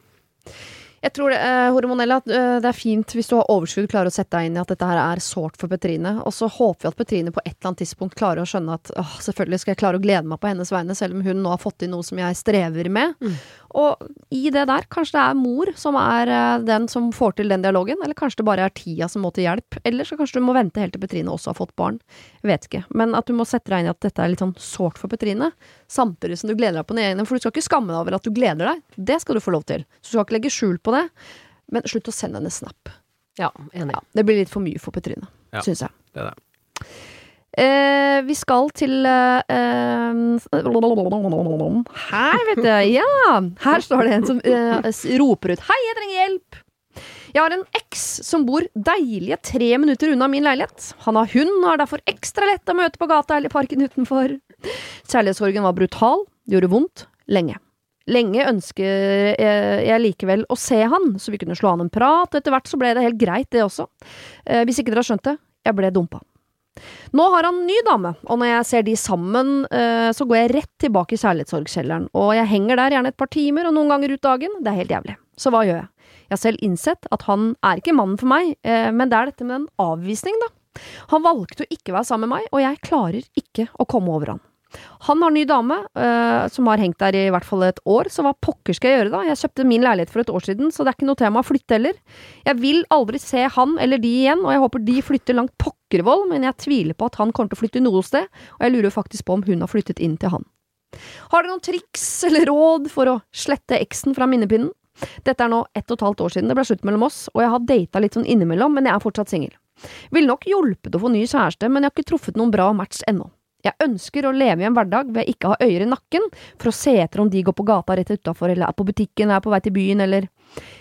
Jeg tror det, eh, Hormonella, at eh, det er fint hvis du har overskudd, klarer å sette deg inn i at dette her er sårt for Petrine. Og så håper vi at Petrine på et eller annet tidspunkt klarer å skjønne at åh, selvfølgelig skal jeg klare å glede meg på hennes vegne, selv om hun nå har fått inn noe som jeg strever med. Mm. Og i det der, kanskje det er mor som er eh, den som får til den dialogen, eller kanskje det bare er tida som må til hjelp. Eller så kanskje du må vente helt til Petrine også har fått barn. Vet ikke. Men at du må sette deg inn i at dette er litt sånn sårt for Petrine, samtidig som du gleder deg på den egen, For du skal ikke skamme deg over at du gleder deg. Det skal du få lov til. Så du skal ikke legge skjul på det. Men slutt å sende henne snap. Ja, enig. Ja, det blir litt for mye for Petrine, Ja. syns jeg. Det er det. Eh, vi skal til eh, eh, Her, vet du. Ja! Her står det en som eh, roper ut 'Hei, jeg trenger hjelp'. Jeg har en eks som bor deilige tre minutter unna min leilighet. Han har hund og er derfor ekstra lett å møte på gata eller i parken utenfor. Kjærlighetssorgen var brutal, det gjorde vondt, lenge. Lenge ønsker jeg jeg likevel å se han, så vi kunne slå an en prat, og etter hvert så ble det helt greit, det også. Eh, hvis ikke dere har skjønt det, jeg ble dumpa. Nå har han ny dame, og når jeg ser de sammen, eh, så går jeg rett tilbake i kjærlighetssorgkjelleren, og jeg henger der gjerne et par timer, og noen ganger ut dagen, det er helt jævlig. Så hva gjør jeg? Jeg har selv innsett at han er ikke mannen for meg, eh, men det er dette med en avvisning, da. Han valgte å ikke være sammen med meg, og jeg klarer ikke å komme over han. Han har ny dame, uh, som har hengt der i hvert fall et år, så hva pokker skal jeg gjøre da? Jeg kjøpte min leilighet for et år siden, så det er ikke noe tema å flytte heller. Jeg vil aldri se han eller de igjen, og jeg håper de flytter langt pokkervoll, men jeg tviler på at han kommer til å flytte noe sted, og jeg lurer faktisk på om hun har flyttet inn til han. Har dere noen triks eller råd for å slette eksen fra minnepinnen? Dette er nå ett og et halvt år siden det ble slutt mellom oss, og jeg har data litt sånn innimellom, men jeg er fortsatt singel. Ville nok hjulpet å få ny kjæreste, men jeg har ikke truffet noen bra match ennå. Jeg ønsker å leve i en hverdag ved ikke har ha øyer i nakken for å se etter om de går på gata rett utafor, eller er på butikken, er på vei til byen, eller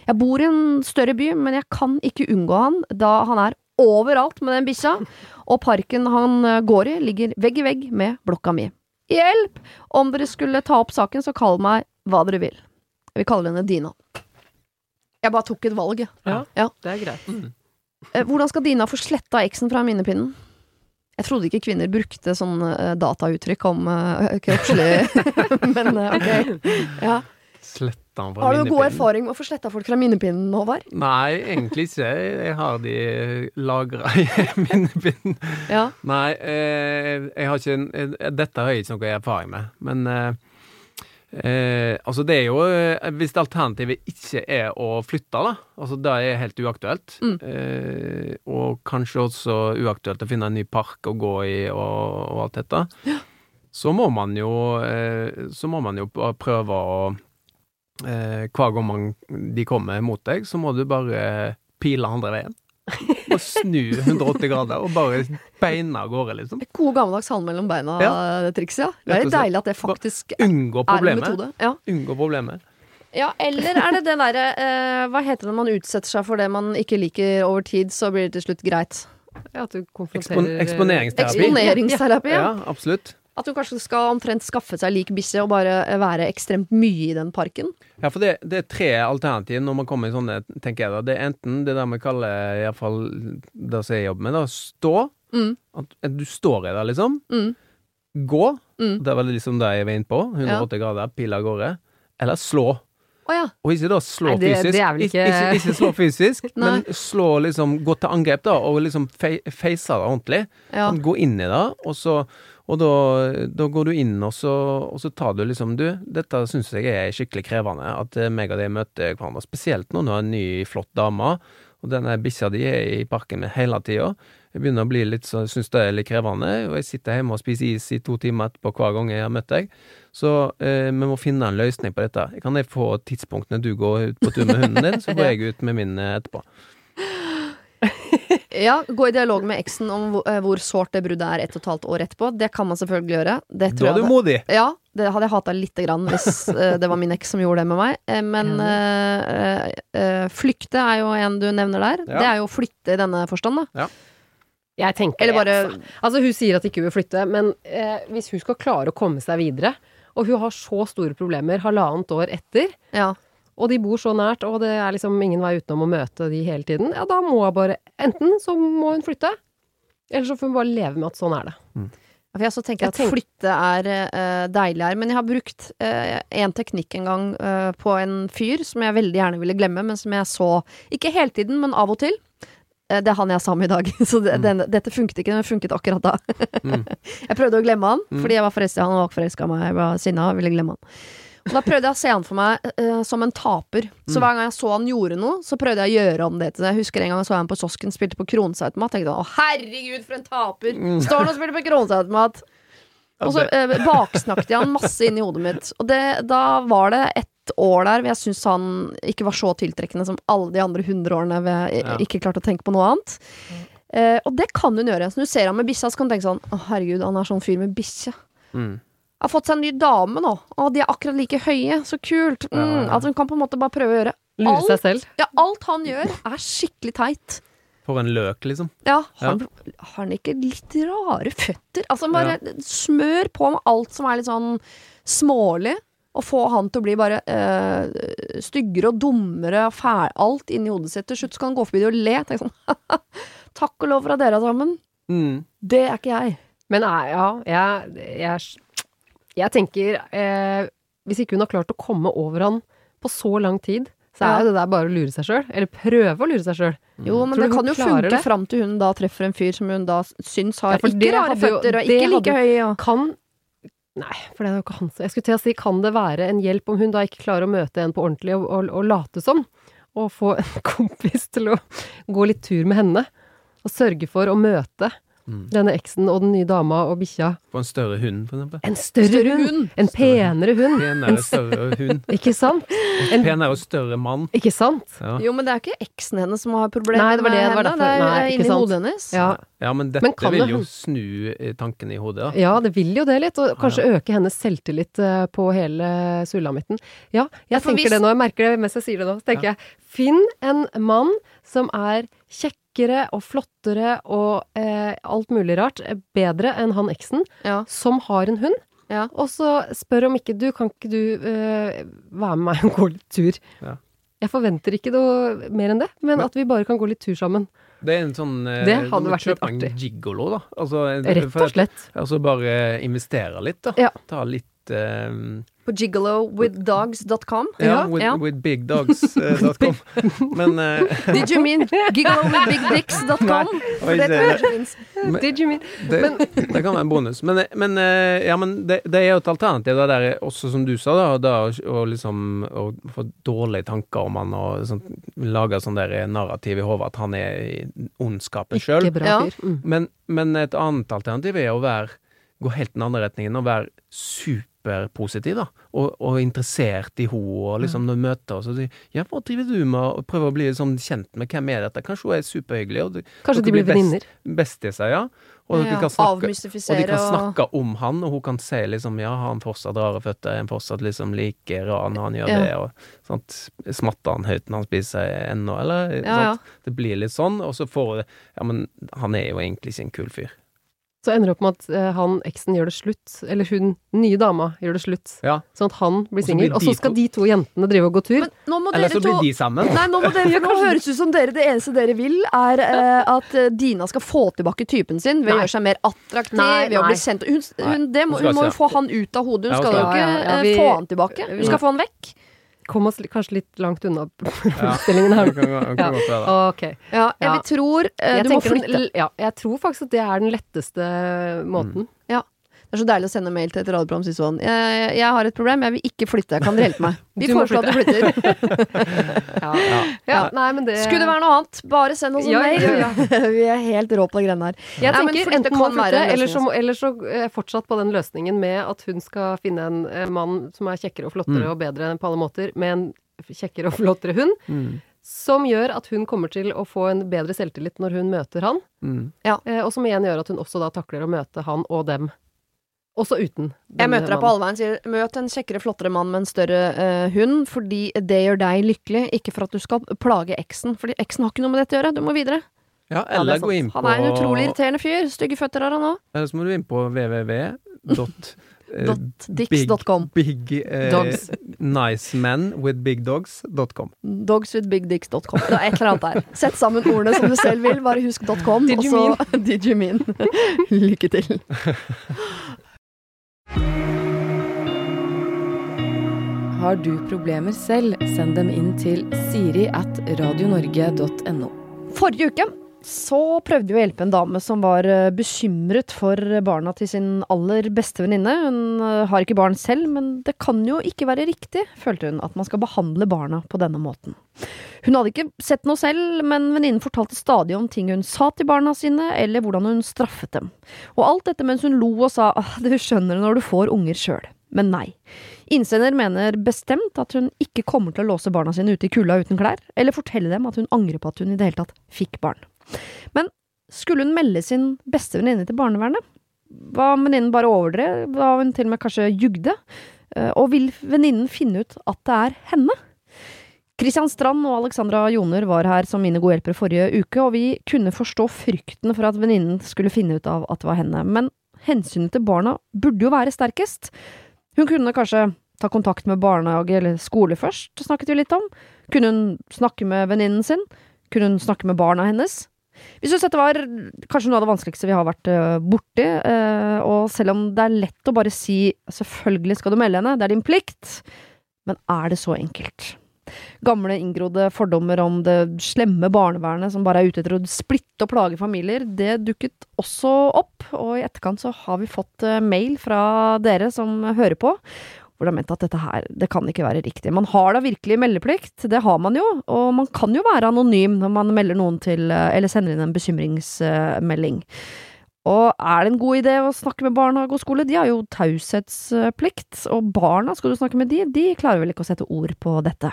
Jeg bor i en større by, men jeg kan ikke unngå han, da han er overalt med den bikkja, og parken han eh, går i, ligger vegg i vegg med blokka mi. Hjelp! Om dere skulle ta opp saken, så kall meg hva dere vil. Vi kaller henne Dina. Jeg bare tok et valg, jeg. Ja, Ja. det er greit. Mm. Hvordan skal Dina få sletta eksen fra minnepinnen? Jeg trodde ikke kvinner brukte sånn eh, datauttrykk om uh, kroppslig Men uh, ok. Ja. Sletta han fra Har du god erfaring med å få sletta folk fra minnepinnen, Håvard? Nei, egentlig ikke. Jeg har de lagra i minnepinnen. Ja. Nei, jeg har ikke dette har jeg ikke noe erfaring med. Men eh, altså det er jo eh, Hvis alternativet ikke er å flytte, da. Altså det er helt uaktuelt. Mm. Eh, og kanskje også uaktuelt å finne en ny park å gå i og, og alt dette. Så må man jo eh, Så må man jo prøve å eh, Hver gang man, de kommer mot deg, så må du bare pile andre veien. Og snu 180 grader og bare beina av gårde, liksom. Et god gammeldags hand mellom beina-trikset, ja. Det er deilig at det faktisk er en metode. Ja. Unngå problemet. ja, eller er det det derre eh, Hva heter det når man utsetter seg for det man ikke liker over tid, så blir det til slutt greit? Ja, at du Ekspon eksponeringsterapi. Eksponeringsterapi. Ja, Ja. absolutt. At hun kanskje skal omtrent skaffe seg lik bikkje og bare være ekstremt mye i den parken. Ja, for det, det er tre alternativ når man kommer i sånne, tenker jeg da. Det er enten det der vi kaller, iallfall det som jeg jobber med, da, stå. Mm. At, at du står i det, liksom. Mm. Gå. Mm. Det var liksom det jeg var inne på. 180 grader, pile av gårde. Eller slå. Oh, ja. Og ikke da slå Nei, det- fysisk. det vel ikke- ikke, ikke slå fysisk, men slå liksom Gå til angrep, da, og liksom fe, face det ordentlig. ja. Sånn, Gå inn i det, og så og da, da går du inn, og så, og så tar du liksom Du, dette syns jeg er skikkelig krevende, at eh, meg og deg møter hverandre. Spesielt når du har en ny, flott dame, og denne bikkja di er i parken min hele tida. Jeg begynner å bli litt så, syns det er litt krevende, og jeg sitter hjemme og spiser is i to timer etterpå hver gang jeg har møtt deg. Så eh, vi må finne en løsning på dette. Kan jeg få tidspunktene du går ut på tur med hunden din, så går jeg ut med min eh, etterpå. Ja. Gå i dialog med eksen om hvor, eh, sårt det bruddet er ett og et halvt år etterpå. Det kan man selvfølgelig gjøre. Det tror Da er du det- modig! Ja, det hadde jeg hata lite grann hvis eh, det var min eks som gjorde det med meg. Men men øh, øh, flykte er jo en du nevner der. Ja. Det er jo å flytte i denne forstand, da. Jeg tenker Eller det, bare altså. altså, hun sier at ikke hun vil flytte, men eh, hvis hun skal klare å komme seg videre, og hun har så store problemer halvannet år etter, Ja. Og de bor så nært, og det er liksom ingen vei utenom å møte de hele tiden, ja, da må hun bare Enten så må hun flytte, eller så får hun bare leve med at sånn er det. For jeg så tenker Jeg at tenk- flytte er uh, deilig her. Men jeg har brukt uh, en teknikk en gang uh, på en fyr som jeg veldig gjerne ville glemme, men som jeg så Ikke hele tiden, men av og til. Det er han jeg er sammen med i dag, så det, denne, dette funket ikke. Men det funket akkurat da. Mm. jeg prøvde å glemme han, Mm. fordi jeg var forelska i han og var forelska i meg. Jeg var sinna og ville glemme han. Og da prøvde jeg å se han for meg uh, som en taper. Så hver gang jeg så han gjorde noe, så prøvde jeg å gjøre om det til det. Jeg husker en gang jeg så han på kiosken, spilte på kronesautomat. Tenkte han å herregud, for en taper! Står han og spiller på kronesautomat? Og så uh, baksnakket jeg han masse inn i hodet mitt. Og det, da var det et år der hvor jeg syntes han ikke var så tiltrekkende som alle de andre hundre årene hvor jeg Ja. ikke klarte å tenke på noe annet. Uh, og det kan hun gjøre. Så når du ser han med bikkja, så kan du tenke sånn Å, herregud, han er sånn fyr med bikkje. Mm. Har fått seg en ny dame nå. Å, de er akkurat like høye. Så kult. Mm, Ja, ja, ja. At hun kan på en måte bare prøve å gjøre Lure alt. seg selv. Ja, alt han gjør, er skikkelig teit. For en løk, liksom. Ja, har han, har han ikke litt rare føtter? Altså bare smør på med alt som er litt sånn smålig, og få han til å bli bare øh, styggere og dummere og fæl alt inni hodet sitt. Til slutt så kan han gå forbi det og le. Tenk sånn Takk og lov for at dere er sammen. Mm. Det er ikke jeg. Men ja, jeg, jeg, jeg tenker eh, Hvis ikke hun har klart å komme over han på så lang tid, så er jo det der bare å lure seg sjøl. Eller prøve å lure seg sjøl. Jo, men det kan jo funke det? fram til hun da treffer en fyr som hun da syns har Ja, ikke rare føtter og ikke like høy og Kan Nei, for det er jo ikke han som Jeg skulle til å si, kan det være en hjelp om hun da ikke klarer å møte en på ordentlig og, og, og late som? Og få en kompis til å gå litt tur med henne? Og sørge for å møte Mm. Denne eksen og den nye dama og bikkja. På en større hund, for eksempel. En større, Større hund! hund. En penere hund! Penere, En større hund. Ikke sant? En, Penere og større mann. ikke sant? Ja. Jo, men det er ikke eksen hennes som har problemer Nei, det var det, med det henne. derfor. Det er Nei, inni hodet hennes. Ja. ja, men dette Men vil jo hun- snu eh, tankene i hodet, da. Ja, det vil jo det litt, og kanskje øke hennes selvtillit eh, på hele sulamitten. Ja, jeg tenker hvis- det nå, jeg merker det mens jeg sier det nå. Så tenker jeg, finn en mann som er kjekkere og flottere og eh, alt mulig rart, eh, bedre enn han eksen, Ja. som har en hund. Ja. Og så spør om ikke du, kan ikke du eh, være med meg og gå litt tur? Ja. Jeg forventer ikke noe mer enn det, men Men- at vi bare kan gå litt tur sammen. Det er en sånn eh, Det hadde vært litt kjøper en artig. gigolo, da. Altså, en- Rett og slett. Altså bare investere litt, da. Ja. Ta litt eh, På gigolowithdogs.com. ja, Ja. with, Ja. with bigdogs.com. Men uh, Did you mean gigolowithbigdicks.com? For det tror jeg ikke finnes. Did you mean det, det kan være en bonus. Men, men, eh, ja, men det, det er jo et alternativ, det der, også som du sa, da, da å- liksom å få dårlige tanker om han og sånt, lage sånn der narrativ i hodet at han er i ondskapen sjøl. Ikke bra Ja. Mm. Men, men et annet alternativ er å være, gå helt den andre retningen og være superpositiv, da. Og, og interessert i henne, og liksom når du møter henne, så sier Ja, hva driver du med? Og prøve å bli liksom kjent med hvem er dette? Kanskje hun er superhyggelig, og du- Kanskje de blir best- venninner. Bestiser, ja. Og Ja, kan snakke og de kan og snakke om han, og hun kan si liksom ja, har han fortsatt rare føtter, er han fortsatt liksom like rar når han gjør Ja. det, og sånt. Smatter han høyt når han spiser ennå, eller? Ja, ja. Det blir litt sånn, og så får det Ja, men han er jo egentlig ikke en kul fyr. Så ender det opp med at eh, han eksen gjør det slutt, eller hun nye dama gjør det slutt. Ja. Sånn at han blir singel, og så skal de to jentene drive og gå tur. Men nå må Eller dere så blir to de sammen. Nei, nå, må dere, nå høres ut som dere det eneste dere vil, er uh, at eh, Dina skal få tilbake typen sin ved å gjøre seg mer attraktiv, Nei, ved å bli kjent Hun, hun, det må, Hun hun må jo få han ut av hodet, hun skal jo ikke Ja, ja, ja, vi- få han tilbake. Hun skal få han vekk. Kom oss kanskje litt langt unna Ja. problemstillingen her. ja, kan, det kan godt være. Ok. Ja, jeg Ja. tror uh, Jeg du må den- Ja, jeg tror faktisk at det er den letteste måten. Det er så deilig å sende mail til et radioprogram og si sånn jeg, jeg har et problem, jeg vil ikke flytte, kan dere hjelpe meg? Vi foreslår at du flytter. Ja. Ja. ja, nei, men det Skulle det være noe annet, bare send oss en Ja, mail. ja, Vi er helt rå på de greiene her. Jeg Nei, tenker enten må kan hun være flytte, eller så, eller så eh, fortsatt på den løsningen med at hun skal finne en eh, mann som er kjekkere og flottere Mm. og bedre på alle måter, med en kjekkere og flottere hund, Mm. som gjør at hun kommer til å få en bedre selvtillit når hun møter han, Mm. Ja. og som igjen gjør at hun også da takler å møte han og dem. Også uten. Jeg møter deg på allveien sier møt en kjekkere, flottere mann med en større uh, hund, fordi det gjør deg lykkelig, ikke for at du skal plage eksen. Fordi eksen har ikke noe med dette å gjøre, du må videre. Ja, eller ja, gå inn på Han er en utrolig irriterende fyr. Stygge føtter har han òg. Eller så må du inn på www. eh, Dix.com. Big, big eh, Dogs. Nice men with big dogs.com. Dogswithbigdicks.com. Det er et eller annet der. Sett sammen ordene som du selv vil, bare husk .com, Did og you så Did you mean. Lykke til. Har du problemer selv, send dem inn til siri at radionorge.no. Forrige uke så prøvde vi å hjelpe en dame som var eh, bekymret for barna til sin aller beste venninne. Hun eh, har ikke barn selv, men det kan jo ikke være riktig, følte hun, at man skal behandle barna på denne måten. Hun hadde ikke sett noe selv, men venninnen fortalte stadig om ting hun sa til barna sine, eller hvordan hun straffet dem. Og alt dette mens hun lo og sa ah, du skjønner det når du får unger sjøl. Men nei. Innsender mener bestemt at hun ikke kommer til å låse barna sine ute i kulda uten klær, eller fortelle dem at hun angrer på at hun i det hele tatt fikk barn. Men skulle hun melde sin beste venninne til barnevernet? Hva om venninnen bare overdrev? Hva om hun til og med kanskje jugde? Eh, Og vil venninnen finne ut at det er henne? Kristian Strand og Alexandra Joner var her som mine gode hjelpere forrige uke, og vi kunne forstå frykten for at venninnen skulle finne ut av at det var henne. Men hensynet til barna burde jo være sterkest. Hun kunne kanskje ta kontakt med barnehage eller skole først, snakket vi litt om. Kunne hun snakke med venninnen sin? Kunne hun snakke med barna hennes? Vi synes dette var kanskje noe av det vanskeligste vi har vært eh, borti, eh, og selv om det er lett å bare si selvfølgelig skal du melde henne, det er din plikt, men er det så enkelt? Gamle inngrodde fordommer om det slemme barnevernet som bare er ute etter å splitte og plage familier, det dukket også opp, og i etterkant så har vi fått eh, mail fra dere som hører på, hvor det er ment at dette her, det kan ikke være riktig. Man har da virkelig meldeplikt, det har man jo, og man kan jo være anonym når man melder noen til, eh, eller sender inn en bekymringsmelding. Og er det en god idé å snakke med barnehage og skole? De har jo taushetsplikt, og barna, skal du snakke med de, de klarer vel ikke å sette ord på dette.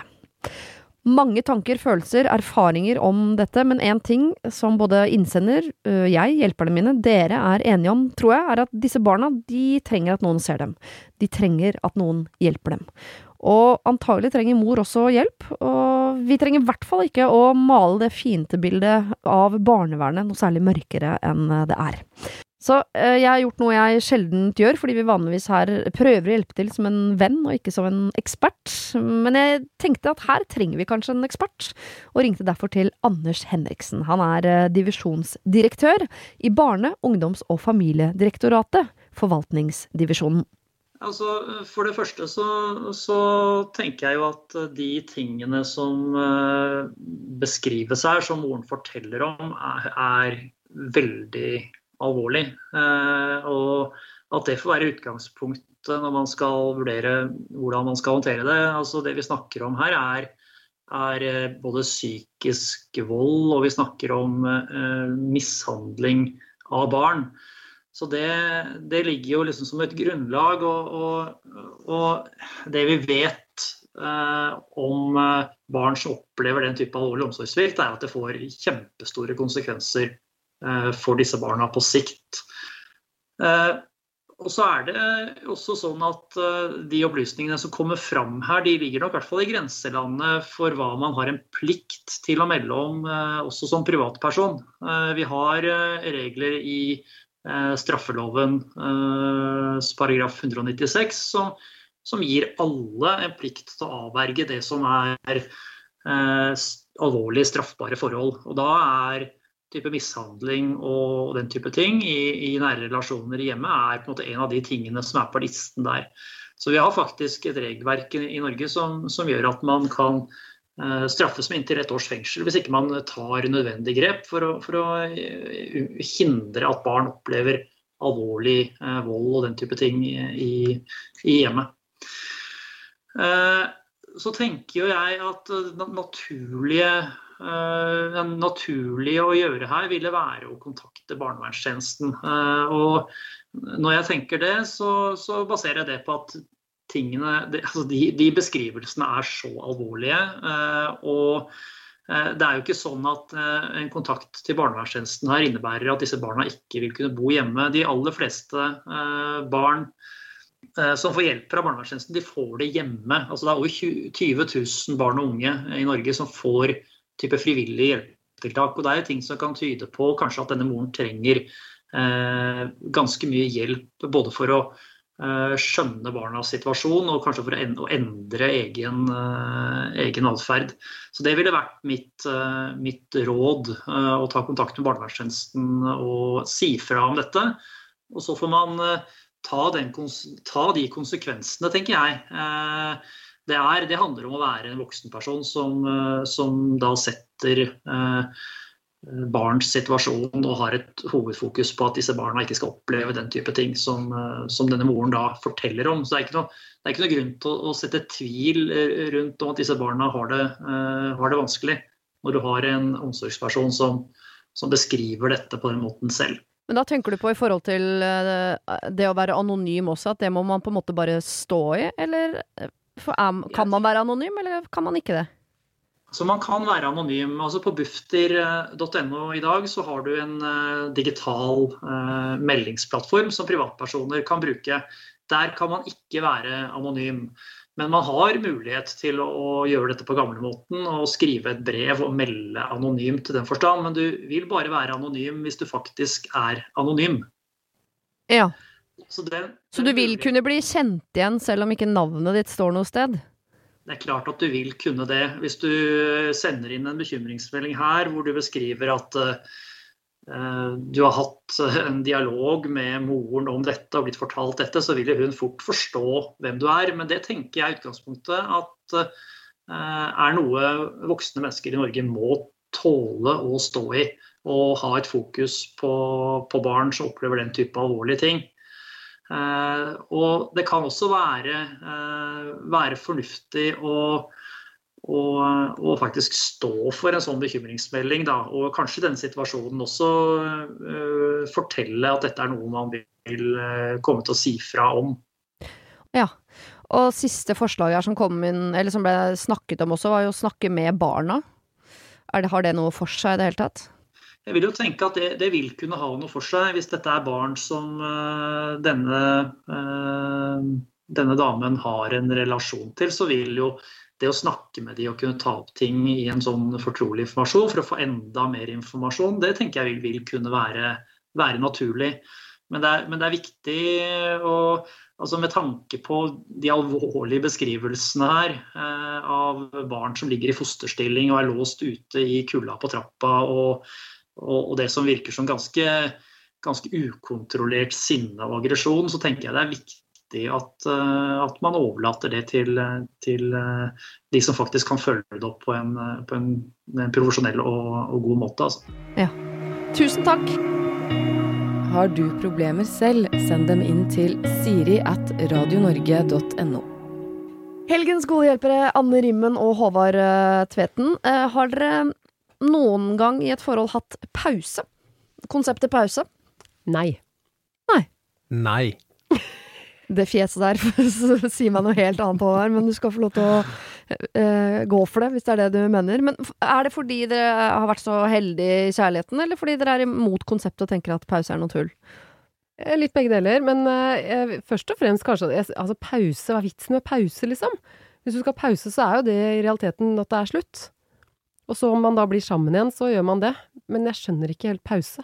Mange tanker, følelser, erfaringer om dette, men én ting som både innsender, øh, jeg, hjelperne mine, dere er enige om, tror jeg, er at disse barna, de trenger at noen ser dem. De trenger at noen hjelper dem. Og antagelig trenger mor også hjelp, og vi trenger i hvert fall ikke å male det fiendebildet av barnevernet noe særlig mørkere enn det er. Så eh, jeg har gjort noe jeg sjelden gjør, fordi vi vanligvis her prøver å hjelpe til som en venn og ikke som en ekspert. Men jeg tenkte at her trenger vi kanskje en ekspert, og ringte derfor til Anders Henriksen. Han er eh, divisjonsdirektør i Barne-, ungdoms- og familiedirektoratet, forvaltningsdivisjonen. Altså, For det første så, så, tenker jeg jo at de tingene som beskrives her, som moren forteller om, er, er veldig alvorlig. Uh, og at det får være utgangspunktet når man skal vurdere hvordan man skal håndtere det. Altså Det vi snakker om her, er, er eh, både psykisk vold, og vi snakker om uh, mishandling av barn. Så det, det, ligger jo liksom som et grunnlag. Og, og, og det vi vet uh, om eh, barn som opplever den type alvorlig omsorgssvikt, er at det får kjempestore konsekvenser eh, for disse barna på sikt. Eh, og så er det også sånn at eh, De opplysningene som kommer fram her, de ligger nok i hvert fall i grenselandet for hva man har en plikt til å melde om, eh, også som privatperson. Vi har regler i Eh, straffeloven eh, paragraf 196, som, som, gir alle en plikt til å avverge det som er alvorlig straffbare forhold. Og da er type mishandling og den type ting i, i nære relasjoner i hjemmet er på en måte en av de tingene som er på listen der. Så vi har faktisk et regelverk i, i Norge som, som, gjør at man kan uh, straffes med inntil ett års fengsel hvis ikke man tar nødvendige grep for å, for å uh, hindre at barn opplever alvorlig uh, vold og den type ting i, i hjemmet. Så tenker jo jeg at det naturlige, naturlige å gjøre her ville være å kontakte barnevernstjenesten. Og når jeg tenker det, så, baserer jeg det på at tingene, altså de, de, beskrivelsene er så alvorlige. Eh, og eh, det er jo ikke sånn at eh, en kontakt til barnevernstjenesten her innebærer at disse barna ikke vil kunne bo hjemme. De aller fleste barn som får hjelp fra barnevernstjenesten, de får det hjemme. Altså det er over 20 000 barn og unge i Norge som får type frivillige hjelpetiltak. Og det er jo ting som kan tyde på kanskje at denne moren trenger ganske mye hjelp både for å Eh, skjønne barnas situasjon og kanskje for å endre egen, eh, egen atferd. Så det ville vært mitt, eh, mitt råd, å ta kontakt med barnevernstjenesten og si fra om dette. Og så får man ta, den, ta de konsekvensene, tenker jeg. Det, er, det, handler om å være en voksenperson som, som da setter Eh, barns situasjon og har et hovedfokus på at disse barna ikke skal oppleve den type ting som, eh, som denne moren da forteller om. Så det er ikke noe, er ikke noe grunn til å, å, sette tvil eh, rundt om at disse barna har det, uh, har det vanskelig, når du har en omsorgsperson som, som, beskriver dette på den måten selv. Men da tenker du på i forhold til det å være anonym også, at det må man på en måte bare stå i, eller kan man være anonym, eller kan man ikke det? Så man kan være anonym. Altså På bufter.no i dag så har du en uh, digital uh, meldingsplattform som privatpersoner kan bruke. Der kan man ikke være anonym. Men man har mulighet til å gjøre dette på gamlemåten og skrive et brev og melde anonymt i den forstand. Men du vil bare være anonym hvis du faktisk er anonym. Ja. Så, den, så du vil kunne bli kjent igjen selv om ikke navnet ditt står noe sted? Det er klart at du vil kunne det. Hvis du sender inn en bekymringsmelding her hvor du beskriver at uh, du har hatt en dialog med moren om dette og blitt fortalt dette, så vil hun fort forstå hvem du er. Men det tenker jeg i utgangspunktet at uh, er noe voksne mennesker i Norge må tåle å stå i. Og ha et fokus på, på barn som opplever den type alvorlige ting. Uh, og det kan også være, uh, være fornuftig å, å, å faktisk stå for en sånn bekymringsmelding. Da. Og kanskje i denne situasjonen også uh, fortelle at dette er noe man vil komme til å si fra om. Ja. Og siste forslag her som inn, som ble snakket om også, var jo å snakke med barna. Det, har det noe for seg i det hele tatt? Jeg vil jo tenke at det, det, vil kunne ha noe for seg hvis dette er barn som uh, denne, denne damen har en relasjon til. Så vil jo det å snakke med de og kunne ta opp ting i en sånn fortrolig informasjon for å få enda mer informasjon, det tenker jeg vil, vil kunne være, være naturlig. Men det, er, men det, er, viktig å altså Med tanke på de alvorlige beskrivelsene her eh, av barn som ligger i fosterstilling og er låst ute i kulda på trappa, og, og, og det som virker som ganske, ganske ukontrollert sinne og aggresjon, så tenker jeg det er viktig viktig at, eh, at man overlater det til, til, eh, de som faktisk kan følge det opp på en, på en, en profesjonell og, og, god måte. Altså. Ja. Tusen takk. Har du problemer selv, send dem inn til siri at radionorge.no. Helgens gode hjelpere Anne Rimmen og Håvard eh, Tveten. Har dere noen gang i et forhold hatt pause? Konseptet pause? Nei. Nei. Nei det fjeset der så sier meg noe helt annet på her, men du skal få lov til å uh, gå for det, hvis det er det du mener. Men er det fordi dere har vært så heldige i kjærligheten, eller fordi dere er imot konseptet og tenker at pause er noe tull? Eh, litt begge deler, men uh, først og fremst kanskje Altså, pause, hva er vitsen med pause, liksom? Hvis du skal pause, så er jo det i realiteten at det er slutt. Og så om man da blir sammen igjen, så gjør man det. Men jeg skjønner ikke helt pause.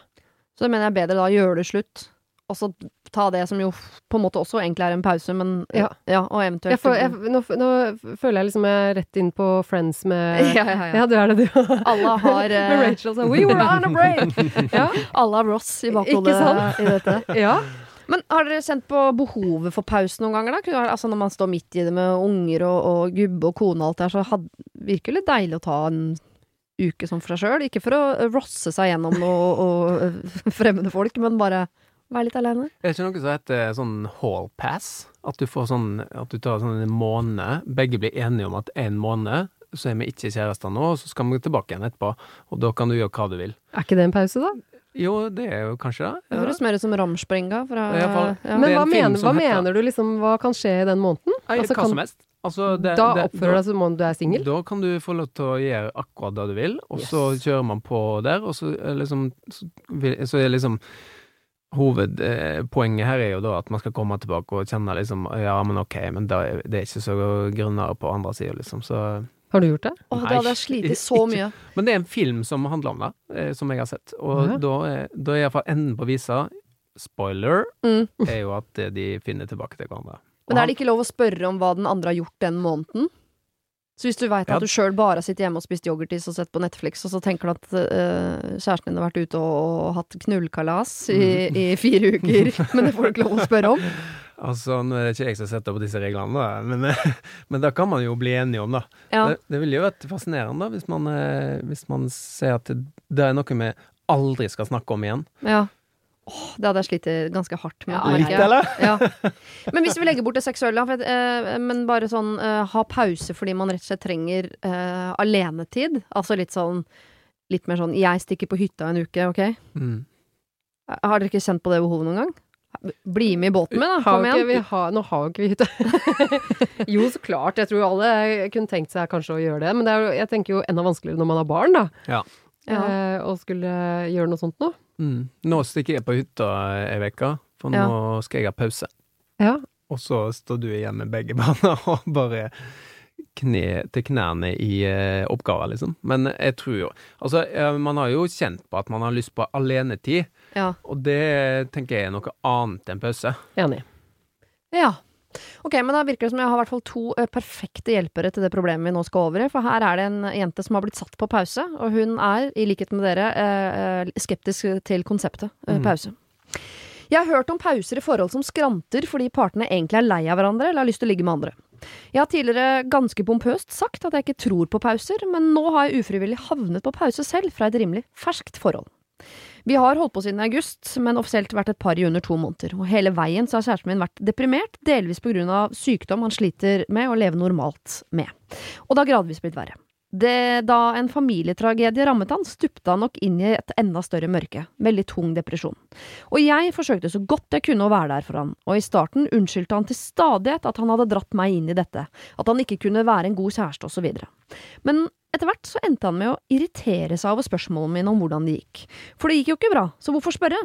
Så det mener jeg bedre da gjøre det slutt og så ta det som jo på en måte også egentlig er en pause, men ja, ja og eventuelt jeg får, jeg, nå, nå, føler jeg liksom jeg er rett inn på Friends med Ja, ja, ja. ja du er det, du. Alle har Med Rachel sånn We were on a break! ja. Alle har Ross i bakhodet i dette. ja. Men har dere kjent på behovet for pause noen ganger, da? Altså Når man står midt i det med unger og, og gubbe og kone og alt det her, så had, virker det litt deilig å ta en uke sånn for seg sjøl. Ikke for å rosse seg gjennom noe fremmede folk, men bare være litt alene? Er det ikke noe som heter sånn hall pass? At du får sånn At du tar sånn en måned, begge blir enige om at en måned så er vi ikke kjærester nå, og så skal vi tilbake igjen etterpå. Og da kan du gjøre hva du vil. Er ikke det en pause, da? Jo, det er jo kanskje det. Det høres mer ut som Ramsprenga. Fra, ja, ja. Men hva, mener, hva mener, du liksom, hva kan skje i den måneden? Altså, hva kan, som helst. Altså, det, da oppfører du deg som om du er singel? Da kan du få lov til å gjøre akkurat det du vil, og yes. så kjører man på der, og så liksom Så, så er liksom Hovedpoenget her er jo da at man skal komme tilbake og kjenne liksom Ja, men ok, men det er, det er ikke så grunnere på andre sida, liksom, så Har du gjort det? Åh, det hadde jeg slitt så mye. Men det er en film som handler om det, eh, som jeg har sett, og ja. da, er, da er iallfall enden på visa Spoiler mm. er jo at de finner tilbake til hverandre. Men er det ikke lov å spørre om hva den andre har gjort den måneden? Så hvis du veit at du sjøl bare har sittet hjemme og spist yoghurtis og sett på Netflix, og så tenker du at uh, kjæresten din har vært ute og, og hatt knullkalas i, i, fire uker, men det får du ikke lov å spørre om? Altså, nå er det ikke jeg som setter opp disse reglene, da, men, men da kan man jo bli enige om, da. Ja. Det, det vil jo være fascinerende, da, hvis man, eh, hvis man ser at det, det er noe vi aldri skal snakke om igjen. Ja. Åh, det hadde jeg slitt ganske hardt med. Ja, litt, eller? Ja. Men hvis vi legger bort det seksuelle, eh, men bare sånn eh, ha pause fordi man rett og slett trenger eh, alenetid. Altså litt sånn Litt mer sånn 'jeg stikker på hytta en uke', OK? Mm. Har dere ikke kjent på det behovet noen gang? Bli med i båten min, da. Kom igjen. Har, nå har jo ikke vi hytte. jo, så klart. Jeg tror alle kunne tenkt seg kanskje å gjøre det. Men det er, jeg tenker jo enda vanskeligere når man har barn, da. Ja. Eh, og skulle gjøre noe sånt nå. Mm. Nå stikker jeg på hytta ei uke, for ja. nå skal jeg ha pause. Ja. Og så står du igjen med begge barna og bare kne til knærne i uh, oppgaver, liksom. Men jeg tror jo Altså, man har jo kjent på at man har lyst på alenetid, ja. og det tenker jeg er noe annet enn pause. Enig. Ja. Ok, men da virker det som jeg har i hvert fall to uh, perfekte hjelpere til det problemet vi nå skal over i. For her er det en jente som har blitt satt på pause, og hun er, i likhet med dere, uh, skeptisk til konseptet uh, pause. Mm. Jeg har hørt om pauser i forhold som skranter fordi partene egentlig er lei av hverandre eller har lyst til å ligge med andre. Jeg har tidligere ganske pompøst sagt at jeg ikke tror på pauser, men nå har jeg ufrivillig havnet på pause selv fra et rimelig ferskt forhold. Vi har holdt på siden august, men offisielt vært et par i under to måneder. Og hele veien så har kjæresten min vært deprimert, delvis på grunn av sykdom han sliter med å leve normalt med. Og det har gradvis blitt verre. Det, da en familietragedie rammet han, stupte han nok inn i et enda større mørke. Veldig tung depresjon. Og jeg forsøkte så godt jeg kunne å være der for han, og i starten unnskyldte han til stadighet at han hadde dratt meg inn i dette, at han ikke kunne være en god kjæreste osv. Men etter hvert så endte han med å irritere seg over spørsmålene mine om hvordan det gikk. For det gikk jo ikke bra, så hvorfor spørre?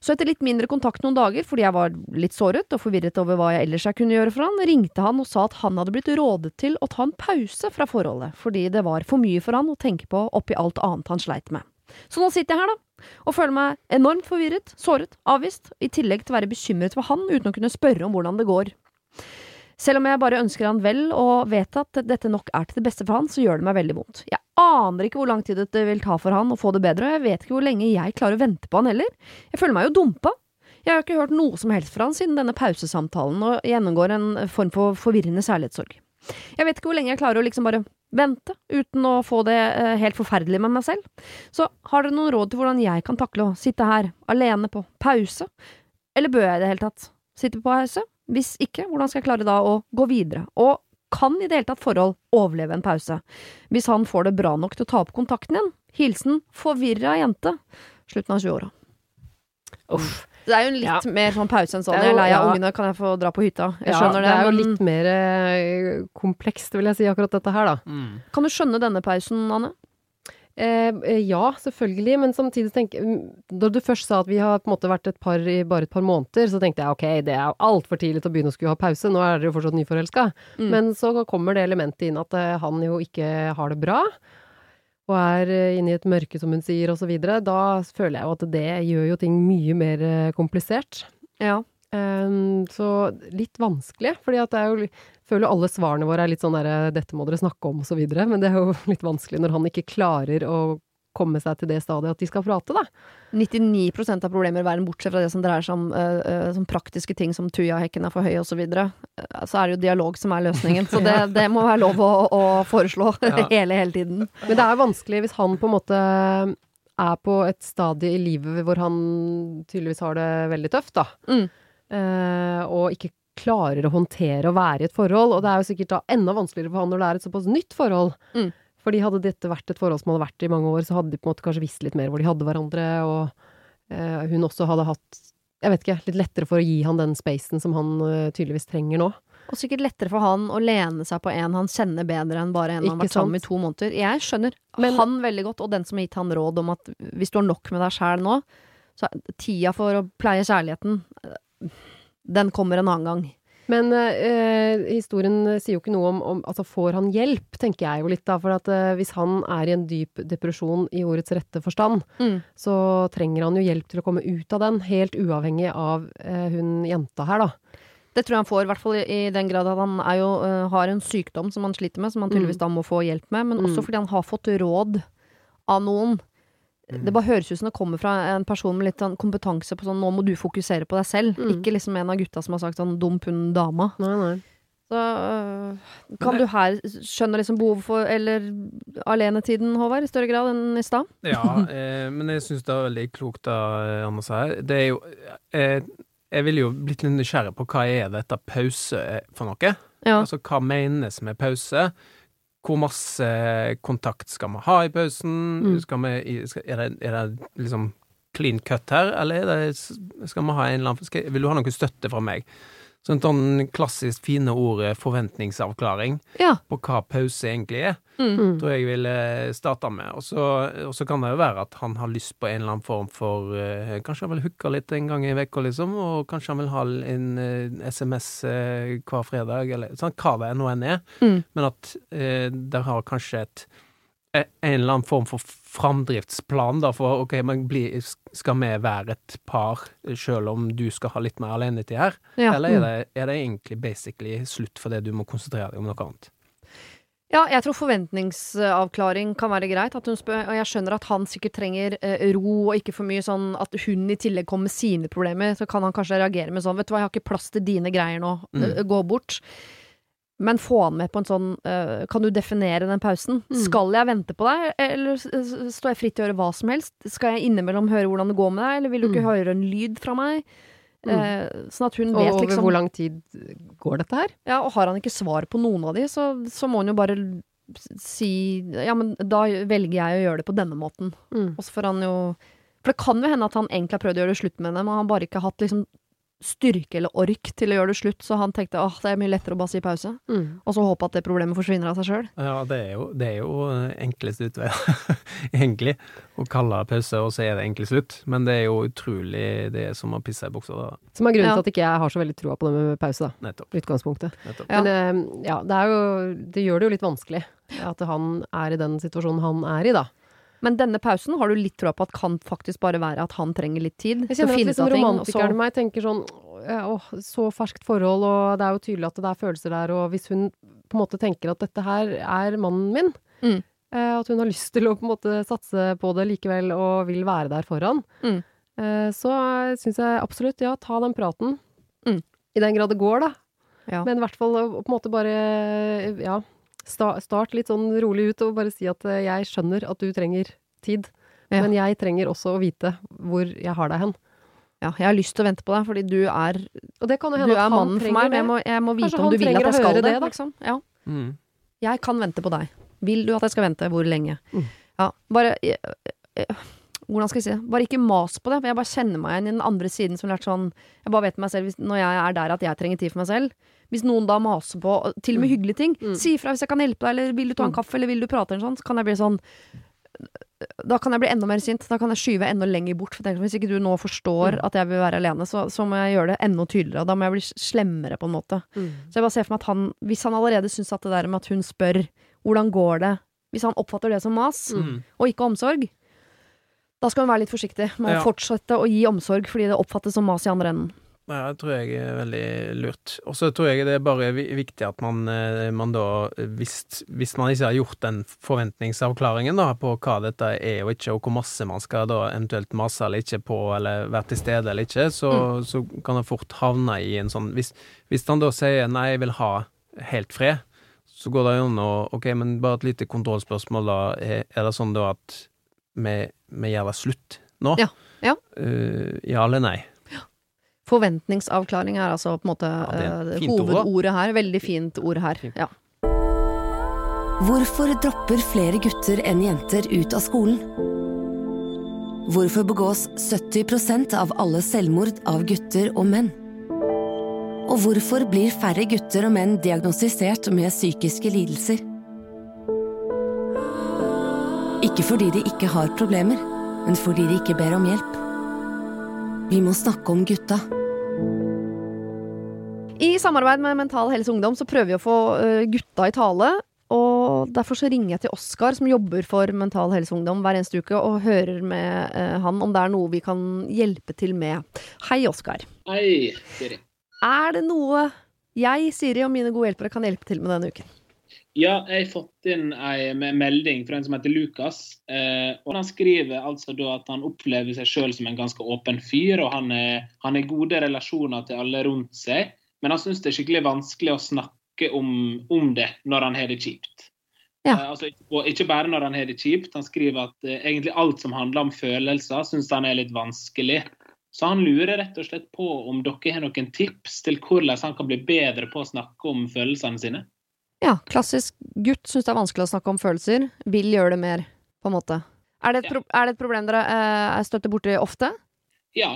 Så etter litt mindre kontakt noen dager, fordi jeg var litt såret og forvirret over hva jeg ellers jeg kunne gjøre for han, ringte han og sa at han hadde blitt rådet til å ta en pause fra forholdet, fordi det var for mye for han å tenke på oppi alt annet han sleit med. Så nå sitter jeg her, da, og føler meg enormt forvirret, såret, avvist, i tillegg til å være bekymret for han uten å kunne spørre om hvordan det går. Selv om jeg bare ønsker han vel og vet at dette nok er til det beste for han, så gjør det meg veldig vondt. Jeg aner ikke hvor lang tid det vil ta for han å få det bedre, og jeg vet ikke hvor lenge jeg klarer å vente på han heller. Jeg føler meg jo dumpa. Jeg har ikke hørt noe som helst fra han siden denne pausesamtalen, og gjennomgår en form for forvirrende særlighetssorg. Jeg vet ikke hvor lenge jeg klarer å liksom bare vente, uten å få det eh, helt forferdelig med meg selv. Så har dere noen råd til hvordan jeg kan takle å sitte her, alene på pause? Eller bør jeg i det hele tatt sitte på pause? Hvis ikke, hvordan skal jeg klare da å gå videre? Og kan i det hele tatt forhold overleve en pause? Hvis han får det bra nok til å ta opp kontakten igjen? Hilsen forvirra jente. Slutten av 20-åra. Uff. Det er jo en litt Ja. mer sånn pause enn sånn. Det er Jeg er jo- lei av ja. ungene, kan jeg få dra på hytta? Jeg Ja, skjønner det, det er jo men litt mer eh, komplekst, vil jeg si, akkurat dette her, da. Mm. kan du skjønne denne pausen, Anne? Eh, eh, ja, selvfølgelig, men samtidig tenker Da du først sa at vi har på en måte vært et par i bare et par måneder, så tenkte jeg ok, det er altfor tidlig til å begynne å skulle ha pause, nå er dere jo fortsatt nyforelska. Mm. Men så kommer det elementet inn at eh, han jo ikke har det bra, og er inne i et mørke, som hun sier, videre. Da føler jeg jo at det gjør jo ting mye mer komplisert. Ja. Um, så litt vanskelig, fordi at det er jo Føler jo alle svarene våre er litt sånn derre 'dette må dere snakke om', og så videre, men det er jo litt vanskelig når han ikke klarer å komme seg til det stadiet at de skal prate, da. 99% av problemer i verden, bortsett fra det som dreier seg om uh, eh, sånn praktiske ting som tujahekken er for høy osv., så, videre, eh, så er det jo dialog som er løsningen. Så det, det må være lov å, å foreslå Ja. hele, hele tiden. Men det er vanskelig hvis han på en måte er på et stadie i livet hvor han tydeligvis har det veldig tøft, da. Mm. Eh, og ikke klarer å håndtere å være i et forhold. Og det er jo sikkert da enda vanskeligere for han når det er et såpass nytt forhold. Mm. Fordi hadde dette vært et forhold som hadde vært i mange år, så hadde de på en måte kanskje visst litt mer hvor de hadde hverandre, og eh, hun også hadde hatt jeg vet ikke, litt lettere for å gi han den spacen som han uh, tydeligvis trenger nå. Og sikkert lettere for han å lene seg på en han kjenner bedre enn bare en han har Ikke vært sammen med i to måneder. Jeg skjønner Men- han veldig godt, og den som har gitt han råd om at hvis du har nok med deg sjæl nå, så er tida for å pleie kjærligheten, den kommer en annen gang. Men eh, historien sier jo ikke noe om, om Altså, får han hjelp, tenker jeg jo litt, da. For at eh, hvis han er i en dyp depresjon i ordets rette forstand, Mm. så trenger han jo hjelp til å komme ut av den, helt uavhengig av eh, hun jenta her, da. Det tror jeg han får, i hvert fall i, den grad at han er jo, øh, har en sykdom som han sliter med, som han tydeligvis da må få hjelp med, men også Mm. fordi han har fått råd av noen. Det bare høres ut som det kommer fra en person med litt sånn kompetanse på sånn 'nå må du fokusere på deg selv', Mm. ikke liksom en av gutta som har sagt sånn 'dum pund dama'. Nei, nei. Så øh, kan du her skjønne liksom behovet for eller alenetiden, Håvard, i større grad enn i stad? Ja, eh, men jeg syns det er veldig klokt da, eh, her. Det er jo eh, Jeg ville jo blitt litt nysgjerrig på hva er dette pause for noe? Ja. Altså hva menes med pause? Hvor masse kontakt skal vi ha i pausen? Mm. Vi, er, det, er det liksom clean cut her, eller er det, skal vi ha en eller annen skal, Vil du ha noe støtte fra meg? Sånn sånn klassisk fine ordet forventningsavklaring ja. på hva pause egentlig er Mm. Mm. tror jeg ville starte med. Og så, kan det jo være at han har lyst på en eller annen form for uh, Kanskje han vil hooke litt en gang i uka, liksom, og kanskje han vil ha en uh, SMS uh, hver fredag, eller sånn, hva det nå enn er. Mm. Men at uh, der har kanskje et eh, en eller annen form for framdriftsplan, da, for ok, men bli, skal vi være et par, selv om du skal ha litt mer alenetid her? Ja. Eller er det, er det egentlig basically slutt fordi du må konsentrere deg om noe annet? Ja, jeg tror forventningsavklaring kan være greit. At hun spør, og jeg skjønner at han sikkert trenger eh, ro, og ikke for mye sånn at hun i tillegg kommer med sine problemer. Så kan han kanskje reagere med sånn Vet du hva, jeg har ikke plass til dine greier nå. Mm. Eh, gå bort. Men få han med på en sånn uh, Kan du definere den pausen? Mm. Skal jeg vente på deg, eller står jeg fritt til å gjøre hva som helst? Skal jeg innimellom høre hvordan det går med deg, eller vil du ikke Mm. høre en lyd fra meg? Mm. Eh, sånn at hun Og vet over liksom hvor lang tid går dette her? Ja, og har han ikke svar på noen av de, så, så må han jo bare si Ja, men da velger jeg å gjøre det på denne måten. Mm. Og så får han jo For det kan jo hende at han egentlig har prøvd å gjøre det slutt med henne, men han har bare ikke hatt liksom styrke eller ork til å gjøre det slutt, så han tenkte åh, det er mye lettere å bare si pause. Mm. Og så håpe at det problemet forsvinner av seg sjøl. Ja, det er jo, det er jo eh, enkleste utvei, egentlig. Å kalle det pause, og så er det egentlig slutt. Men det er jo utrolig det er som å pisse i buksa, da. Som er grunnen Ja. til at ikke jeg har så veldig troa på det med pause, da. Nettopp. Utgangspunktet. nettopp. Ja. Men eh, ja, det er jo Det gjør det jo litt vanskelig at han er i den situasjonen han er i, da. Men denne pausen har du litt troa på at kan faktisk bare være at han trenger litt tid Jeg kjenner at liksom romantikeren i meg tenker sånn åh, så ferskt forhold, og det er jo tydelig at det er følelser der, og hvis hun på en måte tenker at dette her er mannen min, Mm. eh, at hun har lyst til å på en måte satse på det likevel og vil være der foran, Mm. eh, så syns jeg absolutt, ja, ta den praten. Mm. I den grad det går, da. Ja. Men i hvert fall på en måte bare, ja, start litt sånn rolig ut og bare si at eh, jeg skjønner at du trenger tid. Ja. Men jeg trenger også å vite hvor jeg har deg hen. ja, jeg har lyst til å vente på deg, fordi du er, Og det kan jo du er at han mannen for meg. Men jeg må, jeg må vite om du vil at jeg skal det. det, da. liksom. Ja. Mm. Jeg kan vente på deg. Vil du at jeg skal vente? Hvor lenge? Mm. Ja, bare jeg, eh, Hvordan skal jeg si det? Bare ikke mas på det. For jeg bare kjenner meg igjen i den andre siden som lærte lært sånn Jeg bare vet meg selv hvis, når jeg er der at jeg trenger tid for meg selv. Hvis noen da maser på til og med Mm. hyggelige ting, Mm. si ifra hvis jeg kan hjelpe deg, eller vil du ta en Mm. kaffe, eller vil du prate, eller sånn, så kan jeg bli sånn da kan jeg bli enda mer sint. Da kan jeg skyve enda lenger bort. For tenker, hvis ikke du nå forstår Mm. at jeg vil være alene, så, så må jeg gjøre det enda tydeligere. Da må jeg bli slemmere, på en måte. Mm. Så jeg bare ser for meg at han, hvis han allerede syns at det der med at hun spør hvordan går det, hvis han oppfatter det som mas, Mm. og ikke omsorg, da skal hun være litt forsiktig med Ja. å fortsette å gi omsorg fordi det oppfattes som mas i andre enden. Ja, det tror jeg er veldig lurt. Og så tror jeg det er bare viktig at man, eh, man da, eh, hvis, hvis man ikke har gjort den forventningsavklaringen da, på hva dette er og ikke, og hvor masse man skal da eventuelt mase eller ikke på, eller være til stede eller ikke, så, så kan det fort havne i en sånn Hvis, hvis han da sier nei, jeg vil ha helt fred, så går det jo an å Ok, men bare et lite kontrollspørsmål, da. Er det sånn da at vi, vi gjør det slutt nå? Ja, ja. Uh, ja eller nei? Forventningsavklaring er altså på en måte ja, eh, fint ord, da. hovedordet her. Veldig fint ord her. Ja. Hvorfor dropper flere gutter enn jenter ut av skolen? Hvorfor begås 70% av alle selvmord av gutter og menn? Og hvorfor blir færre gutter og menn diagnostisert med psykiske lidelser? Ikke fordi de ikke har problemer, men fordi de ikke ber om hjelp. Vi må snakke om gutta. I samarbeid med Mental Helse Ungdom så prøver vi å få eh, gutta i tale. Og derfor så ringer jeg til Oskar, som jobber for Mental Helse Ungdom hver eneste uke, og hører med eh, han om det er noe vi kan hjelpe til med. Hei, Oskar. Hei, Siri. Er det noe jeg, Siri og mine gode hjelpere kan hjelpe til med denne uken? Ja, jeg har fått inn en melding fra en som heter Lukas. Eh, og Han skriver altså at han opplever seg sjøl som en ganske åpen fyr, og han har gode relasjoner til alle rundt seg. Men han syns det er skikkelig vanskelig å snakke om, om det når han har det kjipt. Ja. Eh, altså, og ikke bare når han har det kjipt. Han skriver at eh, egentlig alt som handler om følelser, syns han er litt vanskelig. Så han lurer rett og slett på om dere har noen tips til hvordan han kan bli bedre på å snakke om følelsene sine. Ja, klassisk gutt syns det er vanskelig å snakke om følelser. Vil gjøre det mer, på en måte. Er det et, pro er det et problem dere eh, støtter borti ofte? Ja,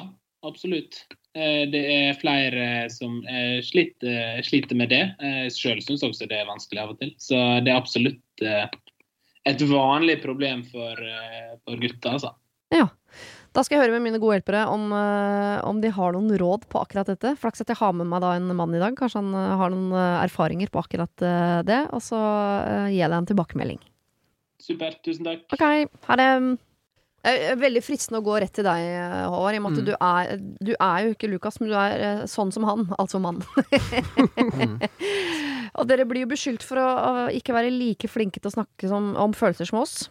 absolutt. Eh, Det er flere som eh, sliter, sliter med det. Sjøl syns også det er vanskelig av og til. Så det er absolutt eh, et vanlig problem for, eh, for gutter, altså. Ja. Da skal jeg høre med mine gode hjelpere om, eh, om de har noen råd på akkurat dette. Flaks at jeg har med meg da en mann i dag. Kanskje han eh, har noen eh, erfaringer på akkurat det. Og så gir jeg deg en tilbakemelding. Supert. tusen takk. Ok, ha det. Veldig fristende å gå rett til deg, Håvard. I og med at Mm. du, er, du er jo ikke Lukas, men du er sånn som han. Altså mann. Mm. og dere blir jo beskyldt for å, å ikke være like flinke til å snakke som, om følelser som oss.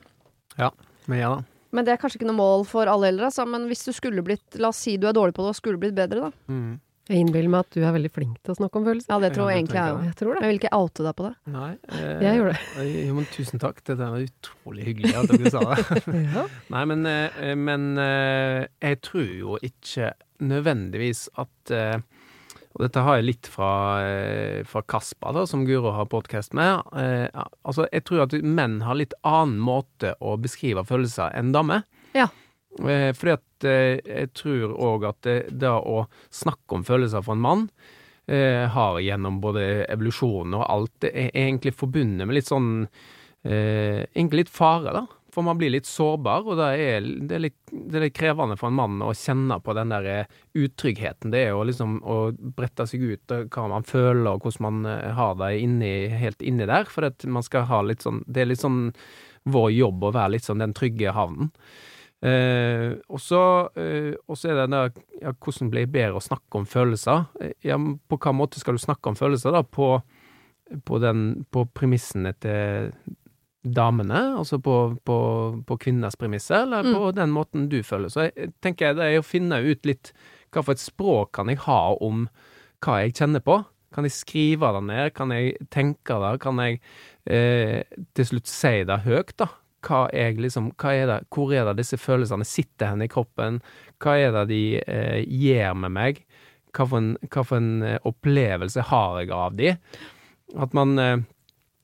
Ja, Men ja da. Men det er kanskje ikke noe mål for alle eldre, altså. Men hvis du skulle blitt La oss si du er dårlig på det og skulle blitt bedre, da. Mm. Jeg innbiller meg at du er veldig flink til å snakke om følelser. Ja, det tror Ja, egentlig jeg òg. Jeg tror Men jeg vil ikke oute deg på det. Nei. eh, Jeg gjorde det. Jo, men tusen takk. Det var utrolig hyggelig at dere sa det. Ja. Nei, men, eh, men eh, jeg tror jo ikke nødvendigvis at eh, Og dette har jeg litt fra, eh, fra Kasper, da, som Guro har podkast med. Eh, altså, jeg tror at menn har litt annen måte å beskrive følelser enn damer. Ja. Eh, fordi at eh, jeg tror òg at det, det å snakke om følelser for en mann har gjennom både evolusjon og alt, det er egentlig forbundet med litt sånn Egentlig litt fare, da. For man blir litt sårbar, og det er, det, litt, det er litt krevende for en mann å kjenne på den der eh, utryggheten det er å liksom å brette seg ut og hva man føler og hvordan man eh, har det inni, helt inni der. For sånn Det er litt sånn vår jobb å være litt sånn den trygge havnen. Eh, og så eh, er det der ja, hvordan blir det bedre å snakke om følelser? Eh, Ja, på hva måte skal du snakke om følelser, da? På, på, den, på premissene til damene, altså på, på, på kvinners premisser, eller på den måten du føler. Så jeg tenker jeg det er å finne ut litt hva for et språk kan jeg ha om hva jeg kjenner på. Kan jeg skrive det ned? Kan jeg tenke det? Kan jeg eh, til slutt si det høyt, da? Hva, jeg liksom, hva er det, hvor er det disse følelsene sitter hen i kroppen? Hva er det de eh, gjør med meg? Hva for en, hva for en eh, opplevelse har jeg av de? At man, eh,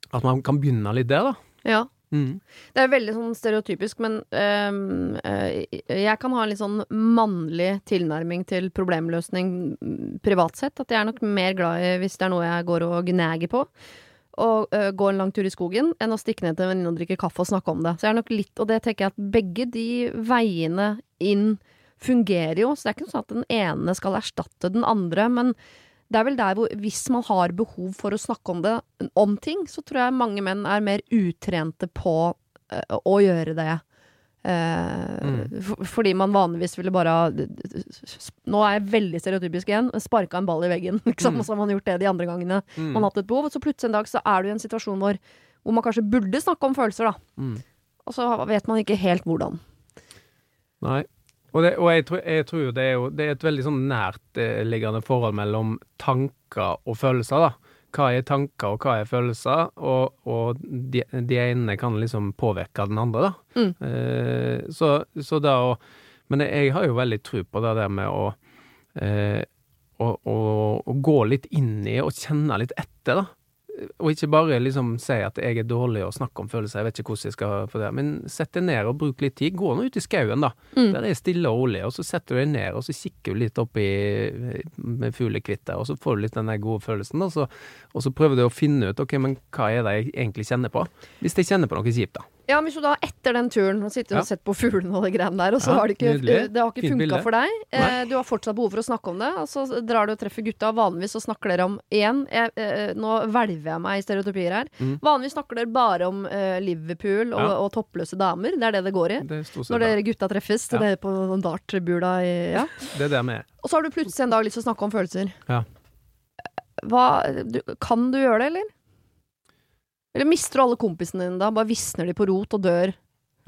at man kan begynne litt der, da. Ja. Mm. Det er veldig sånn stereotypisk, men øhm, øh, jeg kan ha en litt sånn mannlig tilnærming til problemløsning mm, privat sett. At jeg er nok mer glad i hvis det er noe jeg går og gnager på. Og øh, gå en lang tur i skogen enn å stikke ned til en venninne og drikke kaffe og snakke om det. Så jeg er nok litt, og det tenker jeg at begge de veiene inn fungerer jo. Så det er ikke sånn at den ene skal erstatte den andre. Men det er vel der hvor hvis man har behov for å snakke om det, om ting, så tror jeg mange menn er mer utrente på uh, å gjøre det. Eh, for, fordi man vanligvis ville bare Nå er jeg veldig stereotypisk igjen. Sparka en ball i veggen, liksom. Og så har man gjort det de andre gangene Mm. man har hatt et behov. Og så plutselig en dag så er du i en situasjon hvor, hvor man kanskje burde snakke om følelser, da. Mm. Og så vet man ikke helt hvordan. Nei. Og, det, og jeg, tror, jeg tror det er, jo, det er et veldig sånn nærtliggende forhold mellom tanker og følelser, da. Hva er tanker, og hva er følelser? Og, og de, de ene kan liksom påvirke den andre, da. Mm. Eh, så, så da å Men jeg har jo veldig tro på det der med å eh, å, å, å gå litt inn i og kjenne litt etter, da. Og ikke bare liksom si at jeg er dårlig og snakke om følelser, jeg vet ikke hvordan jeg skal få det. Men sett deg ned og bruk litt tid. Gå nå ut i skauen, da. Mm. Der er stille og rolig, og så setter du deg ned og så kikker du litt opp i, med fuglekvitter, og så får du litt den der gode følelsen, og så, og så prøver du å finne ut ok, men hva er det jeg egentlig kjenner på. Hvis jeg kjenner på noe kjipt, da. Ja, men du da etter den turen og sittet Ja. og sett på fuglene og det greiene der, og så Ja, har det ikke, nydelig. det har ikke funka for deg, eh, du har fortsatt behov for å snakke om det, og så drar du og treffer gutta. Vanligvis så snakker dere om én eh, nå hvelver jeg meg i stereotypier her. Mm. Vanligvis snakker dere bare om eh, Liverpool og, Ja. og toppløse damer. Det er det det går i. Det Når dere gutta treffes. Ja. Det er på den dartbula i Ja. Det er det med. Og så har du plutselig en dag lyst til å snakke om følelser. Ja. Hva, du, kan du gjøre det, eller? Eller mister du alle kompisene dine da? Bare visner de på rot og dør?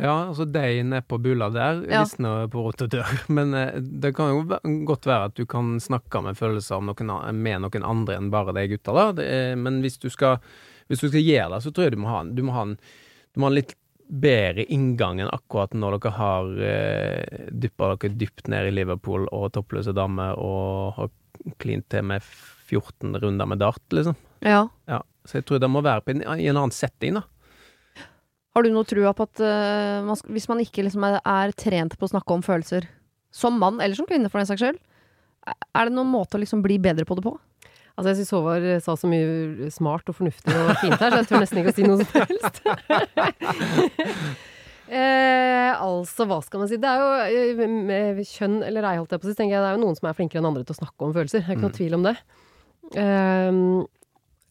Ja, altså de nede på Bulla der Ja. visner på rot og dør. Men eh, det kan jo godt være at du kan snakke med følelser om noen, med noen andre enn bare de gutta, da. Det er, men hvis du, skal, hvis du skal gjøre det, så tror jeg du må ha en, du må ha en, du må ha en litt bedre inngang enn akkurat når dere har eh, dyppa dere dypt ned i Liverpool og toppløse damer og har klint til med 14 runder med dart, liksom. Ja. Ja. Så jeg tror det må være på en, i en annen setting, da. Har du noe trua på at uh, man, hvis man ikke liksom er, er trent på å snakke om følelser, som mann eller som kvinne for den saks skyld, er det noen måte å liksom bli bedre på det på? Altså, jeg syns Håvard sa så mye smart og fornuftig og fint her, så jeg tør nesten ikke å si noe som helst. eh, altså, hva skal man si? Det er jo eh, med kjønn eller ei, holdt jeg på å si, tenker jeg det er jo noen som er flinkere enn andre til å snakke om følelser. Det er ikke noe Mm. tvil om det. Eh,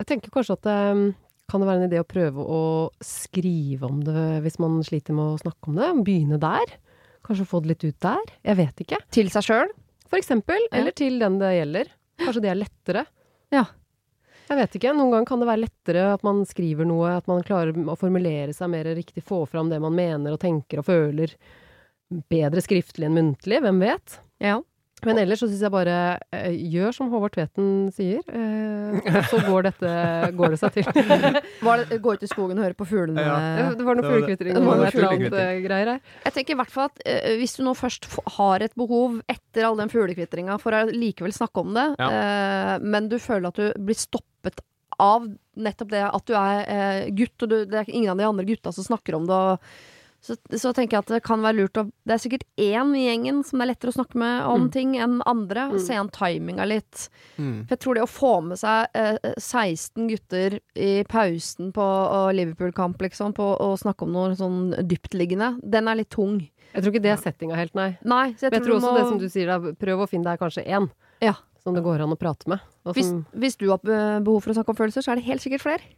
jeg tenker kanskje at um, kan det være en idé å prøve å skrive om det hvis man sliter med å snakke om det? Begynne der? Kanskje få det litt ut der? Jeg vet ikke. Til seg sjøl? For eksempel. Ja. Eller til den det gjelder. Kanskje det er lettere. Ja. Jeg vet ikke. Noen ganger kan det være lettere at man skriver noe, at man klarer å formulere seg mer riktig, få fram det man mener og tenker og føler. Bedre skriftlig enn muntlig, hvem vet? Ja. Men ellers så syns jeg bare eh, gjør som Håvard Tveten sier, eh, så går, dette, går det seg til. Var det, gå ut i skogen og høre på fuglene. Ja. det var noe Det var fuglekvitring og noe et eller annet eh, greier her. Jeg tenker i hvert fall at eh, hvis du nå først f har et behov etter all den fuglekvitringa for å likevel snakke om det, eh, men du føler at du blir stoppet av nettopp det at du er eh, gutt, og du, det er ingen av de andre gutta som snakker om det, og så, så tenker jeg at det kan være lurt å Det er sikkert én i gjengen som det er lettere å snakke med om ting enn andre. Mm. Se an timinga litt. Mm. For jeg tror det å få med seg eh, 16 gutter i pausen på Liverpool-kamp, liksom, på å snakke om noe sånn dyptliggende, den er litt tung. Jeg tror ikke det er settinga helt, nei. Nei, så jeg Men jeg tror også må... det som du sier, da, prøv å finne deg kanskje én Ja. som det går an å prate med. Og Hvis, som, hvis du har behov for å snakke om følelser, så er det helt sikkert flere.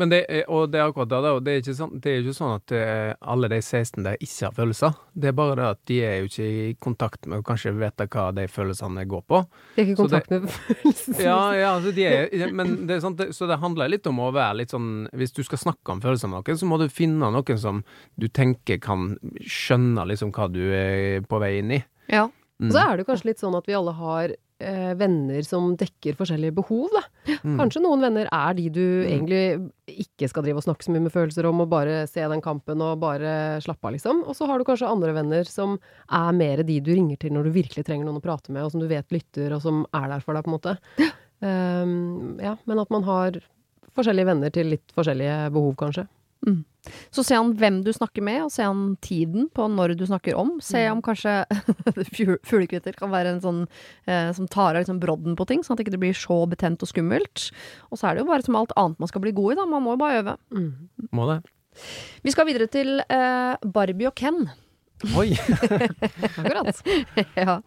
Men det, er- og det er akkurat det, det er ikke sånn, det er ikke sånn at eh, alle de 16 der ikke har følelser. Det er bare det at de er jo ikke i kontakt med og kanskje vet hva de følelsene går på. de er ikke i kontakt det- med følelsene? Ja, ja, altså de er, men det er det, så det handler litt om å være litt sånn Hvis du skal snakke om følelser med noen, så må du finne noen som du tenker kan skjønne liksom hva du er på vei inn i. Ja. Mm. Og så er det kanskje litt sånn at vi alle har eh, venner som dekker forskjellige behov, da. Mm. Kanskje noen venner er de du egentlig ikke skal drive og snakke så mye med følelser om, og bare se den kampen og bare slappe av, liksom. Og så har du kanskje andre venner som er mer de du ringer til når du virkelig trenger noen å prate med, og som du vet lytter, og som er der for deg, på en måte. Um, ja, men at man har forskjellige venner til litt forskjellige behov, kanskje. Så se an hvem du snakker med, og se an tiden på når du snakker om. Se om kanskje fu- fuglekvitter kan være en sånn eh, som tar av liksom brodden på ting, sånn at det ikke blir så betent og skummelt. Og så er det jo bare som alt annet man skal bli god i, da. Man må jo bare øve. Må det? Vi skal videre til eh, Barbie og Ken. Oi! Akkurat. ja.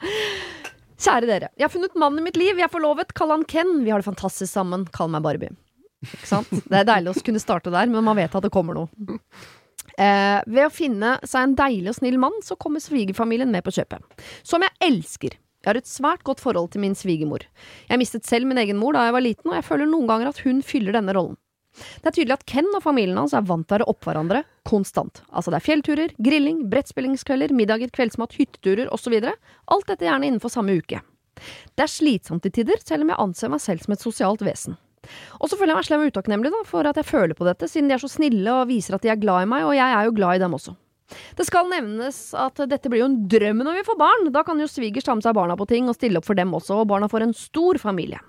Kjære dere. Jeg har funnet mannen i mitt liv. Jeg er forlovet. Kall han Ken. Vi har det fantastisk sammen. Kall meg Barbie. Ikke sant? Det er deilig å kunne starte der, men man vet at det kommer noe. Eh, ved å finne seg en deilig og snill mann, så kommer svigerfamilien med på kjøpet. Som jeg elsker. Jeg har et svært godt forhold til min svigermor. Jeg mistet selv min egen mor da jeg var liten, og jeg føler noen ganger at hun fyller denne rollen. Det er tydelig at Ken og familien hans er vant til å være oppå hverandre konstant. Altså det er fjellturer, grilling, brettspillingskvelder, middager, kveldsmat, hytteturer osv. Alt dette gjerne innenfor samme uke. Det er slitsomt til tider, selv om jeg anser meg selv som et sosialt vesen. Og så føler jeg meg slem og utakknemlig for at jeg føler på dette, siden de er så snille og viser at de er glad i meg, og jeg er jo glad i dem også. Det skal nevnes at dette blir jo en drøm når vi får barn. Da kan jo svigers ta med seg barna på ting og stille opp for dem også, og barna får en stor familie.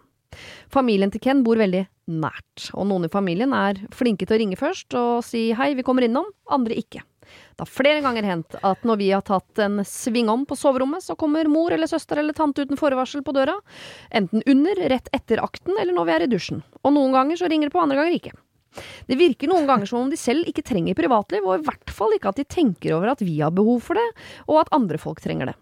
Familien til Ken bor veldig nært, og noen i familien er flinke til å ringe først og si hei, vi kommer innom, andre ikke. Det har flere ganger hendt at når vi har tatt en sving om på soverommet, så kommer mor eller søster eller tante uten forvarsel på døra, enten under, rett etter akten eller når vi er i dusjen. Og noen ganger så ringer det på, andre ganger ikke. Det virker noen ganger som om de selv ikke trenger privatliv, og i hvert fall ikke at de tenker over at vi har behov for det, og at andre folk trenger det.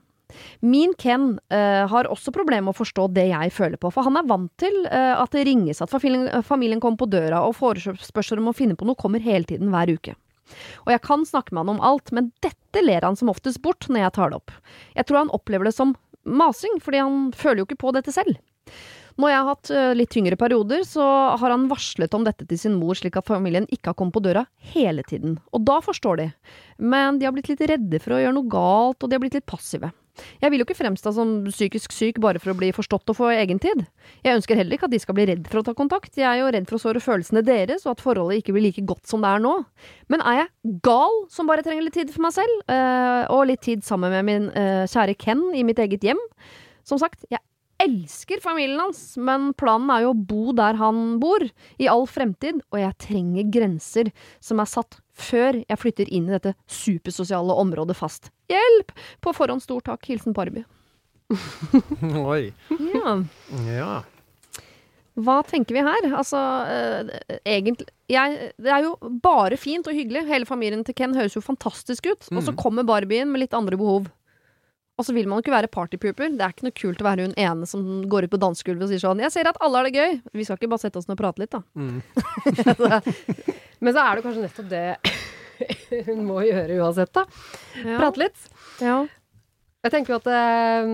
Min Ken uh, har også problemer med å forstå det jeg føler på, for han er vant til uh, at det ringes, at familien, kommer på døra, og forespørsler om å finne på noe kommer hele tiden hver uke. Og jeg kan snakke med han om alt, men dette ler han som oftest bort når jeg tar det opp. Jeg tror han opplever det som masing, fordi han føler jo ikke på dette selv. Når jeg har hatt eh, litt tyngre perioder, så har han varslet om dette til sin mor, slik at familien ikke har kommet på døra hele tiden. Og da forstår de. Men de har blitt litt redde for å gjøre noe galt, og de har blitt litt passive. Jeg vil jo ikke fremstå som psykisk syk bare for å bli forstått og få egentid. Jeg ønsker heller ikke at de skal bli redd for å ta kontakt. Jeg er jo redd for å såre følelsene deres, og at forholdet ikke blir like godt som det er nå. Men er jeg gal som bare trenger litt tid for meg selv, eh, og litt tid sammen med min eh, kjære Ken i mitt eget hjem? Som sagt, jeg elsker familien hans, men planen er jo å bo der han bor, i all fremtid, og jeg trenger grenser som er satt før jeg flytter inn i dette supersosiale området fast. Hjelp! På forhånd stor takk. Hilsen Barbie. Oi. Ja. Ja. Hva tenker vi her? Altså, eh, egentlig jeg, Det er jo bare fint og hyggelig. Hele familien til Ken høres jo fantastisk ut. Og så Mm. kommer Barbien med litt andre behov. Og så vil man jo ikke være partypooper. Det er ikke noe kult å være hun ene som går ut på dansegulvet og sier sånn 'Jeg ser at alle har det gøy'. Vi skal ikke bare sette oss ned og prate litt, da. Mm. Men så er det kanskje nettopp det hun må gjøre uansett, da. Ja. Prate litt. Ja. Jeg tenker jo at eh,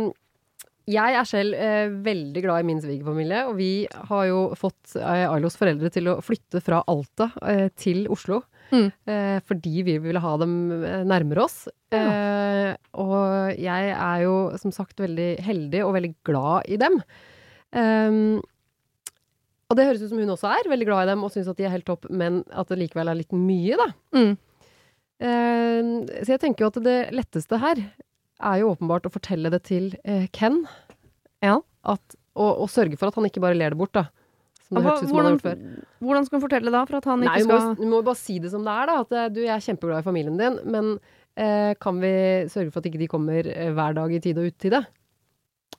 Jeg er selv eh, veldig glad i min svigerfamilie, og vi har jo fått eh, Ailos foreldre til å flytte fra Alta eh, til Oslo. Mm. Eh, fordi vi ville ha dem eh, nærmere oss. Eh, og jeg er jo som sagt veldig heldig og veldig glad i dem. Ehm, og det høres ut som hun også er veldig glad i dem og syns at de er helt topp, men at det likevel er litt mye, da. Mm. Eh, så jeg tenker jo at det letteste her er jo åpenbart å fortelle det til Ken. Ja. At, og, og sørge for at han ikke bare ler det bort, da. Som det hørtes ut som han har hvordan, gjort før. hvordan skal hun fortelle da, for at han Nei, ikke skal du må bare si det som det er, da. At eh, du, jeg er kjempeglad i familien din, men eh, kan vi sørge for at ikke de kommer eh, hver dag i tide og utide?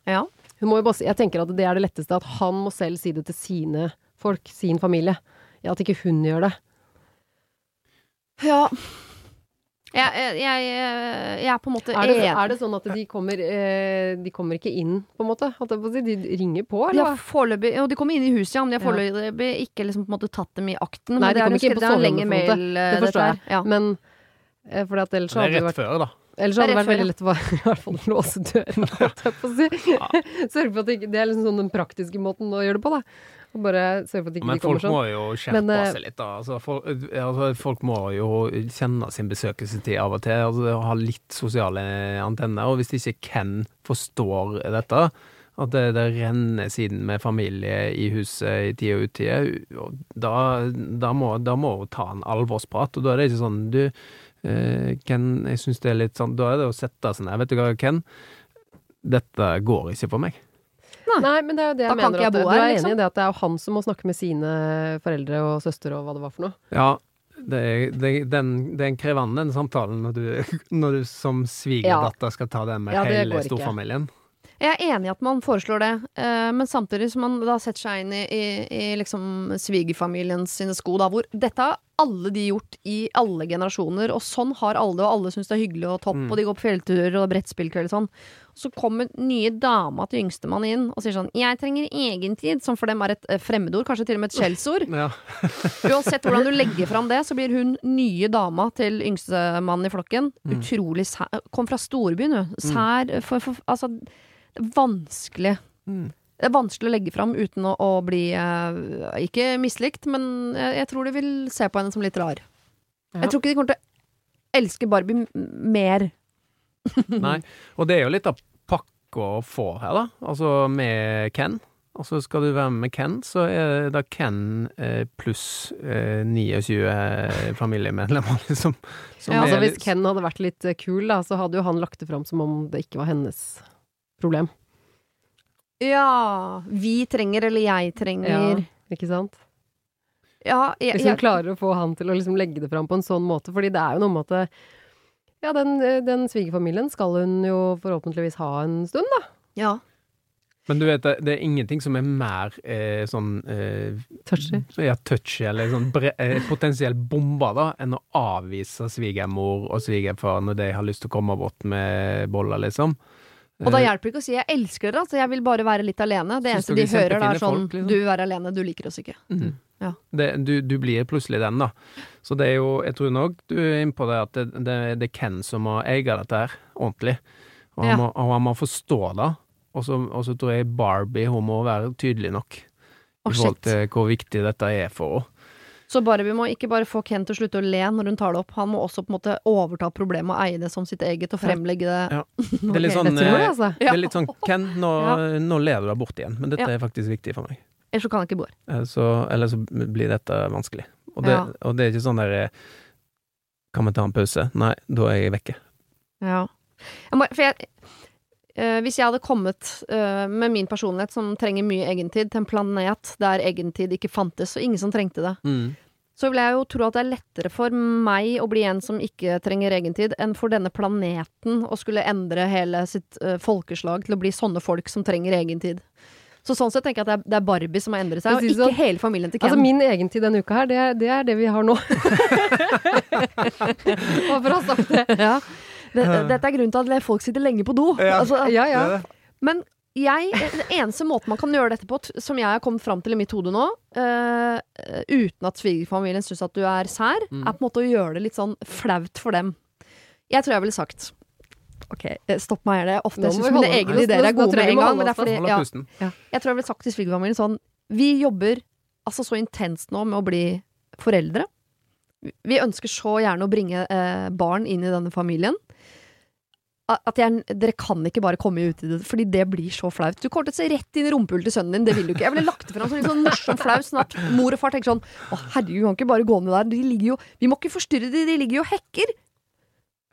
Ja. Jo bare jeg tenker at det er det letteste, at han må selv si det til sine folk, sin familie. Ja, at ikke hun gjør det. Ja. Jeg, jeg, jeg, jeg er på en måte Er det, enig. er det sånn at de kommer, eh, de kommer ikke inn, på en måte? At de ringer på, De eller? hva? Jo, de kommer inn i huset, ja, men de har foreløpig ikke liksom på en måte tatt dem i akten. Nei, de det er kom jo ikke inn på er soverommet, på en måte. eh, Det forstår jeg. Ja. Men eh, fordi at ellers hadde det rett vært før, da. Ellers er hadde det vært veldig lett å i hvert fall låse døren, holdt jeg på å si. Sørge for at det ikke Det er liksom sånn den praktiske måten å gjøre det på, da. Og bare sørge for at ikke Men de kommer folk sånn. må jo skjerpe Men, eh, seg litt, da. Altså, folk, altså, folk må jo kjenne sin besøkelsestid av og til. Altså, ha litt sosiale antenner. Og hvis ikke Ken forstår dette, at det, det renner siden med familie i huset i tid og utide, da, da, må, da må hun ta en alvorsprat. Og da er det ikke sånn Du, eh, Ken, jeg syns det er litt sånn Da er det å sette seg ned. Vet du hva, Ken? Dette går ikke for meg. Nei, men det er jo det jeg Da kan mener. ikke At, jeg bo du er liksom. enig i det at det er jo han som må snakke med sine foreldre og søster og hva det var for noe. Ja, det er, det, den, det er en krevende den samtalen når du, når du som svigerdatter skal ta den med Ja, hele storfamilien. ikke. Jeg er enig i at man foreslår det, eh, men samtidig som man da setter seg inn i, i, i liksom svigerfamilien sine sko, da, hvor dette har alle de gjort i alle generasjoner, og sånn har alle, og alle syns det er hyggelig og topp, Mm. og de går på fjellturer og brettspillkveld og sånn. Så kommer nye dama til yngstemann inn og sier sånn 'Jeg trenger egentid', som for dem er et eh, fremmedord, kanskje til og med et skjellsord. Ja. Uansett hvordan du legger fram det, så blir hun nye dama til yngstemannen i flokken. Mm. Utrolig sær. Kom fra storbyen, hun. Sær for, for, Altså, det er vanskelig. Mm. Det er vanskelig å legge fram uten å, å bli eh, Ikke mislikt, men jeg, jeg tror de vil se på henne som litt rar. Ja. Jeg tror ikke de kommer til å elske Barbie m- mer. Nei. Og det er jo litt av pakka å få her, da. Altså med Ken. Altså skal du være med Ken, så er det Ken eh, pluss eh, 29 familiemedlemmer, liksom. som Ja, altså er Hvis Ken hadde vært litt eh, kul, da, så hadde jo han lagt det fram som om det ikke var hennes problem. Ja Vi trenger, eller jeg trenger. Ikke sant? Ja, jeg, Hvis hun jeg, klarer å få han til å liksom legge det fram på en sånn måte. Fordi det er jo noe med at Ja, den, den svigerfamilien skal hun jo forhåpentligvis ha en stund, da. ja. Men du vet, det, det er ingenting som er mer eh, sånn eh, Touchy. ja, touchy, eller sånn bre eh, potensielt bomba, da, enn å avvise svigermor og svigerfar når de har lyst til å komme bort med boller, liksom. Og da Eh, hjelper det ikke å si 'jeg elsker dere', altså jeg vil bare være litt alene. Det eneste de hører, da er sånn folk, liksom? 'du vil være alene, du liker oss ikke'. Mm. Ja. Det, du, du blir plutselig den, da. Så det er jo Jeg tror nok du er inne på det at det, det, det er Ken som må eie dette her ordentlig. Og han, Ja. må, og han må forstå det. Og så, tror jeg Barbie hun må være tydelig nok Oh, i forhold til hvor viktig dette er for henne. Så Barbie må ikke bare få Ken til å slutte å le når hun tar det opp, han må også på en måte overta problemet og eie det som sitt eget og fremlegge det. Ja. Det er litt sånn, Jeg det, jeg, altså. det er litt sånn Ken, nå, Ja. nå ler du deg bort igjen, men dette Ja. er faktisk viktig for meg. Ellers så kan han ikke bo her. Eh, Så, eller så blir dette vanskelig. Og det, Ja. og det er ikke sånn der eh, Kan vi ta en pause? Nei, da er jeg vekke. Ja. Jeg må, for jeg, eh, hvis jeg hadde kommet eh, med min personlighet som trenger mye egentid, til en planet der egentid ikke fantes, og ingen som trengte det, Mm. så vil jeg jo tro at det er lettere for meg å bli en som ikke trenger egentid, enn for denne planeten å skulle endre hele sitt eh, folkeslag til å bli sånne folk som trenger egentid. Så sånn sett tenker jeg at det er, er Barbie som har endret seg, og ikke sånn, hele familien til Ken. Altså Min egentid denne uka her, det er det, er det vi har nå. Bare for å ha sagt det. ja. Det, dette er grunnen til at folk sitter lenge på do. Altså, Ja, ja. Men jeg, den eneste måten man kan gjøre dette på, som jeg har kommet fram til i mitt hode nå, uh, uten at svigerfamilien syns at du er sær, Mm. er på en måte å gjøre det litt sånn flaut for dem. Jeg tror jeg ville sagt Ok, eh, stopp meg gjerne. Ofte jeg syns mine egne ideer er gode med en gang. Men det er fordi, ja, jeg tror jeg ville sagt til svigerfamilien sånn Vi jobber altså så intenst nå med å bli foreldre. Vi ønsker så gjerne å bringe eh, barn inn i denne familien. At jeg, dere kan ikke bare komme ut i det, fordi det blir så flaut. Du kommer til å se rett inn i rumpehullet til sønnen din, det vil du ikke. Jeg ville lagt det fram som litt sånn morsom flau, snart. mor og far tenker sånn Å, herregud, kan ikke bare gå ned der. De ligger jo Vi må ikke forstyrre de, de ligger jo og hekker.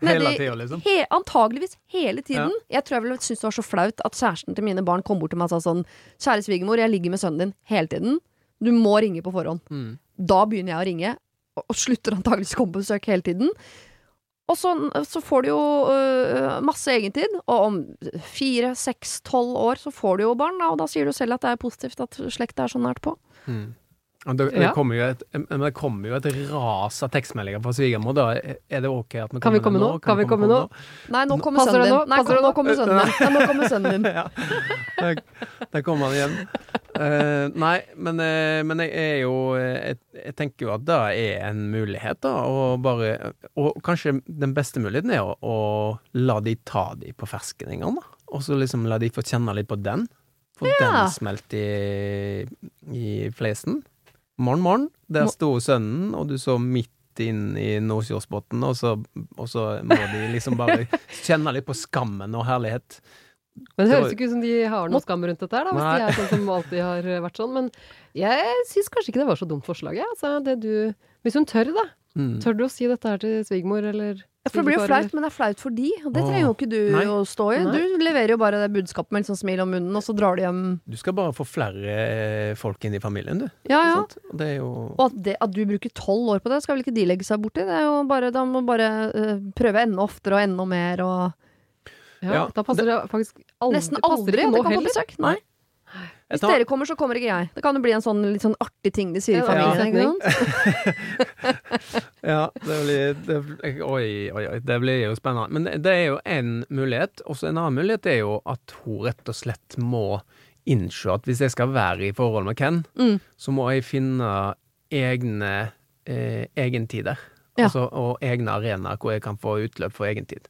Hele Nedi- tida, liksom. He, antageligvis hele tiden. Jeg tror jeg ville syntes det var så flaut at kjæresten til mine barn kom bort til meg og sa sånn Kjære svigermor, jeg ligger med sønnen din hele tiden. Du må ringe på forhånd. Mm. Da begynner jeg å ringe, og, og slutter antageligvis å komme på besøk hele tiden. Og så, så får du jo uh, masse egentid, og om fire, seks, tolv år så får du jo barn, da, og da sier du selv at det er positivt at slekta er så nært på. Mm. Det, det, kommer jo et, men det kommer jo et ras av tekstmeldinger fra svigermor. Da er det ok at vi Kan vi komme nå? Kan vi komme nå? Nei, nå kommer Passer sønnen din. Nei, Passer det nå nå? kommer sønnen din. Nei, nå kommer sønnen din. ja. Der, kommer han igjen. Uh, nei, men, uh, men jeg er jo eh, jeg, jeg tenker jo at det er en mulighet, da. Og bare Og kanskje den beste muligheten er å, å la de ta de på ferskningene da. Og så liksom la de få kjenne litt på den. Få den smelt i, i flesen. Morgen, morgen. Der sto sønnen, og du så midt inn i Nordkjosbotn, og, så- og så må de liksom bare kjenne litt på skammen og herlighet. Men det høres ikke ut som de har noe skam rundt dette her, da, hvis Nei. de er sånn som alltid har vært sånn. Men jeg syns kanskje ikke det var så dumt forslag, jeg. Altså, du Hvis hun tør, da. Mm. Tør du å si dette her til svigermor, eller Ja, For det blir jo flaut, men det er flaut for de, og det Åh, trenger jo ikke du nei. å stå i. Nei. Du leverer jo bare det budskapet med litt sånn smil om munnen, og så drar de hjem. Du skal bare få flere eh, folk inn i familien, du. Ja, ja. Og Det er jo Og at, det, at du bruker tolv år på det, skal vel ikke de legge seg borti? Det er jo bare, da må bare uh, prøve enda oftere og enda mer og Ja, Ja, da passer det, faktisk aldri, Nesten aldri det at det kan på besøk. Nei. Hvis tar- dere kommer, så kommer ikke jeg. Det kan jo bli en sånn litt sånn artig ting de sier i familien. ja. Ja, det blir det, Oi, oi, oi. Det blir jo spennende. Men det, det er jo én mulighet. Og en annen mulighet er jo at hun rett og slett må innse at hvis jeg skal være i forhold med Ken, Mm. så må jeg finne egne eh, egentider. Ja. Altså, og egne arenaer hvor jeg kan få utløp for egentid.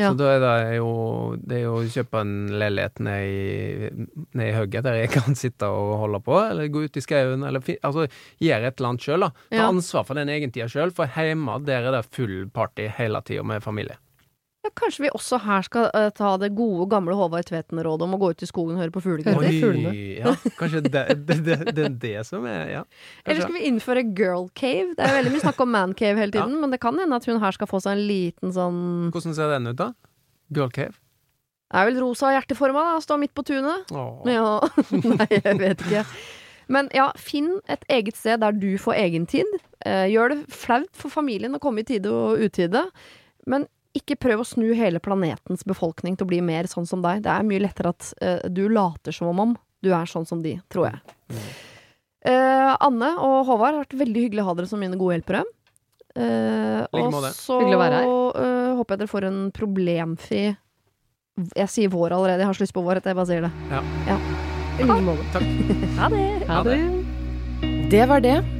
Ja. Så da er det jo Det er jo å kjøpe en leilighet nede i, ned i hugget der jeg kan sitte og holde på, eller gå ut i skauen, eller altså gjøre et eller annet sjøl, da. Ta Ja. ansvar for den egentida sjøl, for hjemme der er det full party hele tida med familie. Ja, kanskje vi også her skal uh, ta det gode, gamle Håvard Tveten-rådet om å gå ut i skogen og høre på fuglene. ja, kanskje det, det, det, det er det som er Ja. Eller skal vi innføre girl cave? Det er veldig mye snakk om man cave hele tiden, men det kan hende at hun her skal få seg en liten sånn Hvordan ser den ut, da? Girl cave? Det er vel rosa hjerteforma, da. Stå midt på tunet. Åh. Ja. Nei, jeg vet ikke. Men ja, finn et eget sted der du får egentid. Eh, gjør det flaut for familien å komme i tide og utide. Men ikke prøv å snu hele planetens befolkning til å bli mer sånn som deg. Det er mye lettere at uh, du later som om du er sånn som de, tror jeg. Eh, Anne og Håvard har vært veldig hyggelig å ha dere som mine gode hjelpere. Uh, Like og så håper jeg dere får en problemfri Jeg sier vår allerede, jeg har så lyst på vår at jeg bare sier det. I like måte. Ha det! Ha det. Det var det.